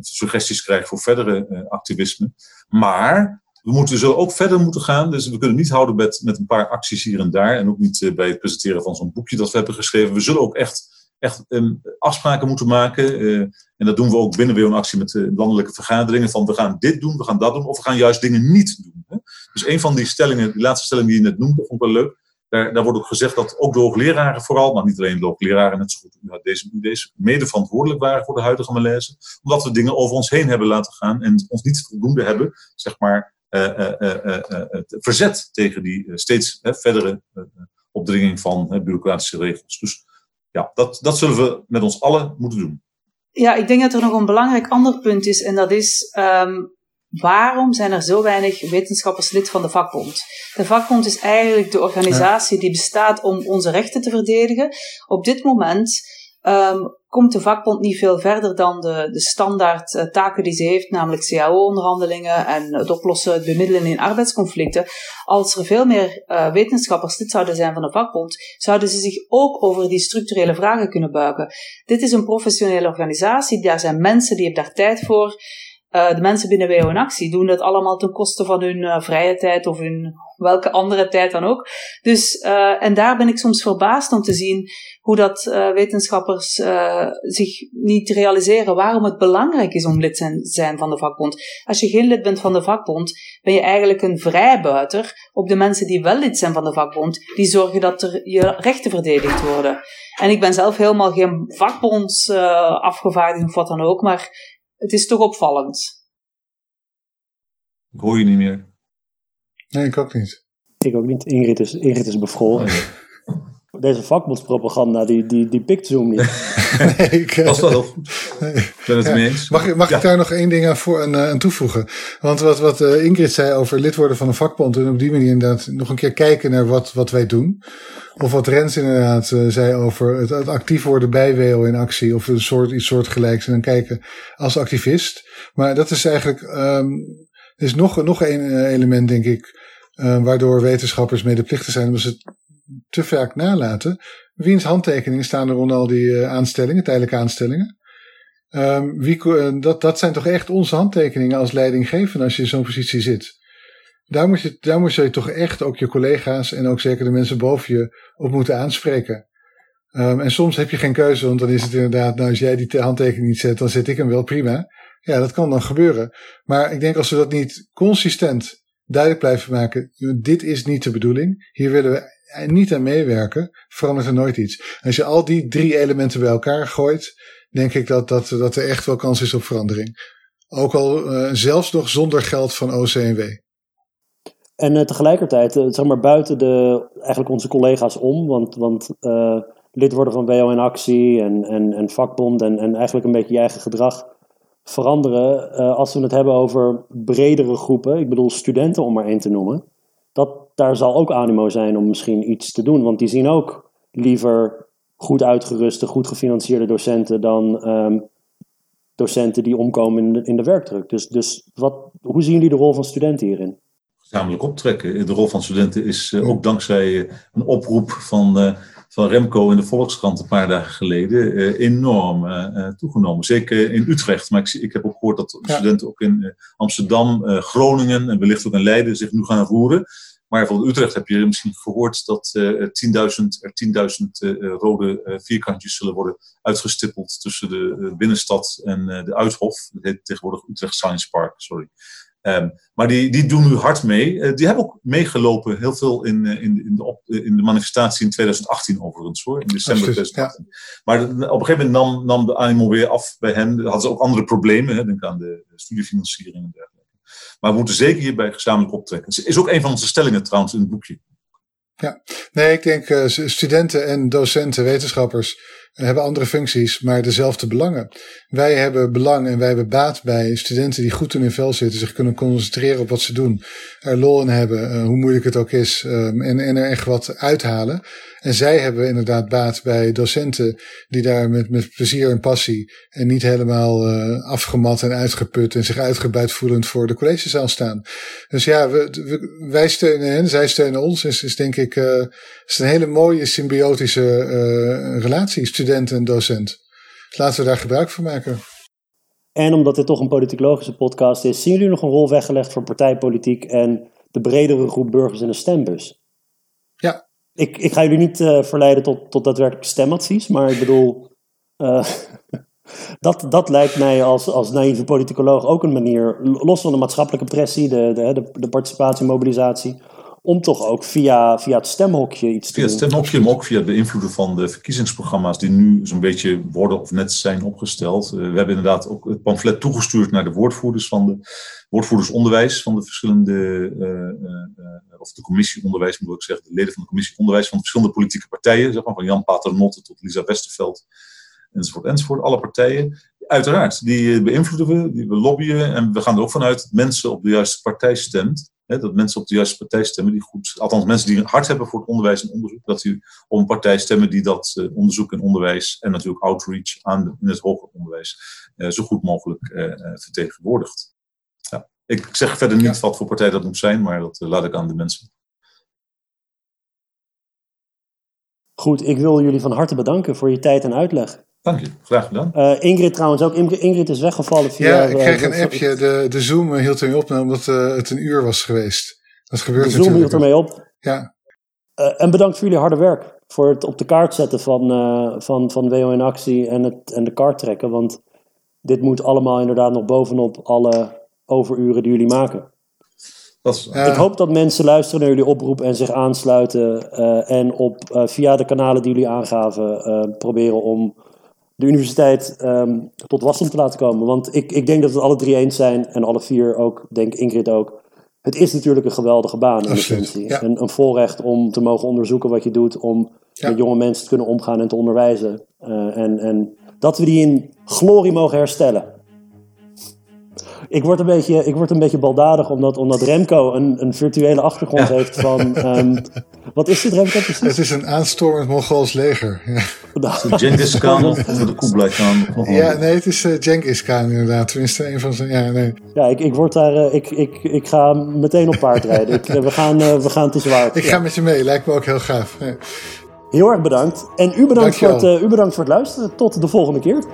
suggesties krijgt voor verdere activisme. Maar we moeten zo ook verder moeten gaan. Dus we kunnen niet houden met, met een paar acties hier en daar. En ook niet uh, bij het presenteren van zo'n boekje dat we hebben geschreven. We zullen ook echt, echt um, afspraken moeten maken. Uh, en dat doen we ook binnen weer een actie met uh, landelijke vergaderingen. Van we gaan dit doen, we gaan dat doen. Of we gaan juist dingen niet doen. Hè? Dus een van die stellingen, die laatste stelling die je net noemde, vond ik wel leuk. Daar, daar, wordt ook gezegd dat ook de hoogleraren vooral, maar niet alleen de hoogleraren, net zo goed deze UD's, mede verantwoordelijk waren voor de huidige malaise. Omdat we dingen over ons heen hebben laten gaan en ons niet voldoende hebben, zeg maar, het verzet tegen die steeds verdere opdringing van bureaucratische regels. Dus ja, dat, dat zullen we met ons allen moeten doen. Ja, ik denk dat er nog een belangrijk ander punt is. En dat is um, waarom zijn er zo weinig wetenschappers lid van de vakbond? De vakbond is eigenlijk de organisatie die bestaat om onze rechten te verdedigen. Op dit moment um, komt de vakbond niet veel verder dan de, de standaard uh, taken die ze heeft, namelijk CAO-onderhandelingen en het oplossen, het bemiddelen in arbeidsconflicten. Als er veel meer uh, wetenschappers lid zouden zijn van de vakbond, zouden ze zich ook over die structurele vragen kunnen buigen. Dit is een professionele organisatie, daar zijn mensen die hebben daar tijd voor. Uh, de mensen binnen WO in Actie doen dat allemaal ten koste van hun vrije tijd of hun welke andere tijd dan ook. Dus, uh, en daar ben ik soms verbaasd om te zien hoe dat wetenschappers zich niet realiseren waarom het belangrijk is om lid te zijn van de vakbond. Als je geen lid bent van de vakbond, ben je eigenlijk een vrijbuiter op de mensen die wel lid zijn van de vakbond, die zorgen dat er je rechten verdedigd worden. En ik ben zelf helemaal geen vakbonds afgevaardigd of wat dan ook, maar het is toch opvallend. Ik hoor je niet meer. Nee, ik ook niet. Ik ook niet. Ingrid is, Ingrid is bevroren. Deze vakbondspropaganda, die, die, die pikt Zoom niet. (laughs) nee, ik, dat is wel ben het ja. mee eens. Mag, mag ik daar nog één ding aan, voor, aan, aan toevoegen? Want wat, wat uh, Ingrid zei over lid worden van een vakbond en op die manier inderdaad nog een keer kijken naar wat, wat wij doen. Of wat Rens inderdaad uh, zei over het, het, actief worden bij WO in actie of een soort, iets soortgelijks en dan kijken als activist. Maar dat is eigenlijk, um, er is nog, nog één uh, element denk ik, uh, waardoor wetenschappers medeplichtig zijn omdat ze het te vaak nalaten. Wiens handtekeningen staan er rond al die uh, aanstellingen, tijdelijke aanstellingen? Um, wie, uh, dat, dat zijn toch echt onze handtekeningen als leidinggevende als je in zo'n positie zit. Daar moet, je, daar moet je toch echt ook je collega's en ook zeker de mensen boven je op moeten aanspreken. Um, en soms heb je geen keuze, want dan is het inderdaad, nou als jij die handtekening niet zet, dan zet ik hem wel prima. Ja, dat kan dan gebeuren. Maar ik denk als we dat niet consistent duidelijk blijven maken, dit is niet de bedoeling, hier willen we niet aan meewerken, verandert er nooit iets. Als je al die drie elementen bij elkaar gooit, denk ik dat, dat, dat er echt wel kans is op verandering. Ook al uh, zelfs nog zonder geld van OCMW. En uh, tegelijkertijd, uh, zeg maar buiten de, eigenlijk onze collega's om, want, want lid worden van WO in actie en, en, en vakbond en, en eigenlijk een beetje je eigen gedrag veranderen. als we het hebben over bredere groepen, ik bedoel studenten om maar één te noemen, dat, daar zal ook animo zijn om misschien iets te doen. Want die zien ook liever goed uitgeruste, goed gefinancierde docenten dan um, docenten die omkomen in de, in de werkdruk. Dus, dus wat, hoe zien jullie de rol van studenten hierin? Gezamenlijk optrekken. De rol van studenten is uh, ook dankzij uh, een oproep van, uh, van Remco in de Volkskrant een paar dagen geleden enorm toegenomen. Zeker in Utrecht. Maar ik, ik heb ook gehoord dat ja. studenten ook in Amsterdam, Groningen en wellicht ook in Leiden zich nu gaan roeren. Maar van Utrecht heb je misschien gehoord dat uh, 10.000, er 10.000 uh, rode uh, vierkantjes zullen worden uitgestippeld tussen de binnenstad en de Uithof. Dat heet tegenwoordig Utrecht Science Park, sorry. Um, maar die, die doen nu hard mee. die hebben ook meegelopen heel veel in, in, in, de, op, in de manifestatie in 2018 overigens hoor, in december 2018. Ja. Maar op een gegeven moment nam, nam de animo weer af bij hen. Hadden ze ook andere problemen, hè, denk aan de studiefinanciering en dergelijke. Maar we moeten zeker hierbij gezamenlijk optrekken. Het is ook een van onze stellingen trouwens in het boekje. Ja, nee, ik denk uh, studenten en docenten, wetenschappers hebben andere functies, maar dezelfde belangen. Wij hebben belang en wij hebben baat bij studenten die goed in hun vel zitten, zich kunnen concentreren op wat ze doen, er lol in hebben, uh, hoe moeilijk het ook is, um, en, en er echt wat uithalen. En zij hebben inderdaad baat bij docenten die daar met, met plezier en passie en niet helemaal uh, afgemat en uitgeput en zich uitgebuit voelend voor de collegezaal staan. Dus ja, we, wij steunen hen, zij steunen ons. Is, is denk ik uh, is een hele mooie symbiotische relatie, student en docent. Laten we daar gebruik van maken. En omdat dit toch een politicologische podcast is, zien jullie nog een rol weggelegd voor partijpolitiek en de bredere groep burgers in de stembus? Ja, ik, ik ga jullie niet uh, verleiden tot, tot daadwerkelijk stemadvies, maar ik bedoel, uh, (laughs) dat, dat lijkt mij als, als naïeve politicoloog ook een manier, los van de maatschappelijke pressie, de, de, de, participatie, mobilisatie, om toch ook via, via het stemhokje iets te via doen. Via het stemhokje, maar ook via de invloeden van de verkiezingsprogramma's die nu zo'n beetje worden of net zijn opgesteld. Uh, we hebben inderdaad ook het pamflet toegestuurd naar de woordvoerders van de woordvoerdersonderwijs van de verschillende, uh, uh, of de commissie onderwijs moet ik zeggen, de leden van de commissie onderwijs van de verschillende politieke partijen, zeg maar, van Jan Paternotte tot Lisa Westerveld, enzovoort, enzovoort. Alle partijen. Uiteraard, die beïnvloeden we, die we lobbyen en we gaan er ook vanuit dat mensen op de juiste partij stemt. Hè, dat mensen op de juiste partij stemmen die goed, althans mensen die hard hebben voor het onderwijs en onderzoek, dat die op een partij stemmen die dat uh, onderzoek en onderwijs en natuurlijk outreach aan de, in het hoger onderwijs uh, zo goed mogelijk uh, vertegenwoordigt. Ja. Ik zeg verder niet ja. wat voor partij dat moet zijn, maar dat laat ik aan de mensen. Goed, ik wil jullie van harte bedanken voor je tijd en uitleg. Dank je, graag gedaan. Uh, Ingrid trouwens ook. Ingrid is weggevallen via... Ja, ik kreeg uh, een appje. De, de Zoom hield ermee op omdat uh, het een uur was geweest. Dat gebeurt de Zoom hield ermee op. Ja. en bedankt voor jullie harde werk. Voor het op de kaart zetten van, van, van WO in actie en, het, en de kaart trekken. Want dit moet allemaal inderdaad nog bovenop alle overuren die jullie maken. Is, ik hoop dat mensen luisteren naar jullie oproep en zich aansluiten. en op, via de kanalen die jullie aangaven proberen om de universiteit um, tot wasdom te laten komen. Want ik, ik denk dat we het alle drie eens zijn, en alle vier ook, denk Ingrid ook. Het is natuurlijk een geweldige baan in essentie. Ja. Een, een voorrecht om te mogen onderzoeken wat je doet, om met jonge mensen te kunnen omgaan en te onderwijzen. Eh, en, en dat we die in glorie mogen herstellen. Ik word een beetje, ik word een beetje baldadig omdat, omdat Remco een, een virtuele achtergrond heeft van... Um, (laughs) wat is dit Remco precies? Het is een aanstormend Mongols leger. Ja. Genghis Khan of de Kublai Khan? Ja, nee, het is uh, Genghis Khan inderdaad. Tenminste, een van zijn... Ja, nee. ja ik, ik, word daar, uh, ik, ik, ik ga meteen op paard rijden. ik, we, gaan, uh, we gaan het is waard. Ik ga met je mee, lijkt me ook heel gaaf. Heel erg bedankt. En u bedankt, voor het, u bedankt voor het luisteren. Tot de volgende keer.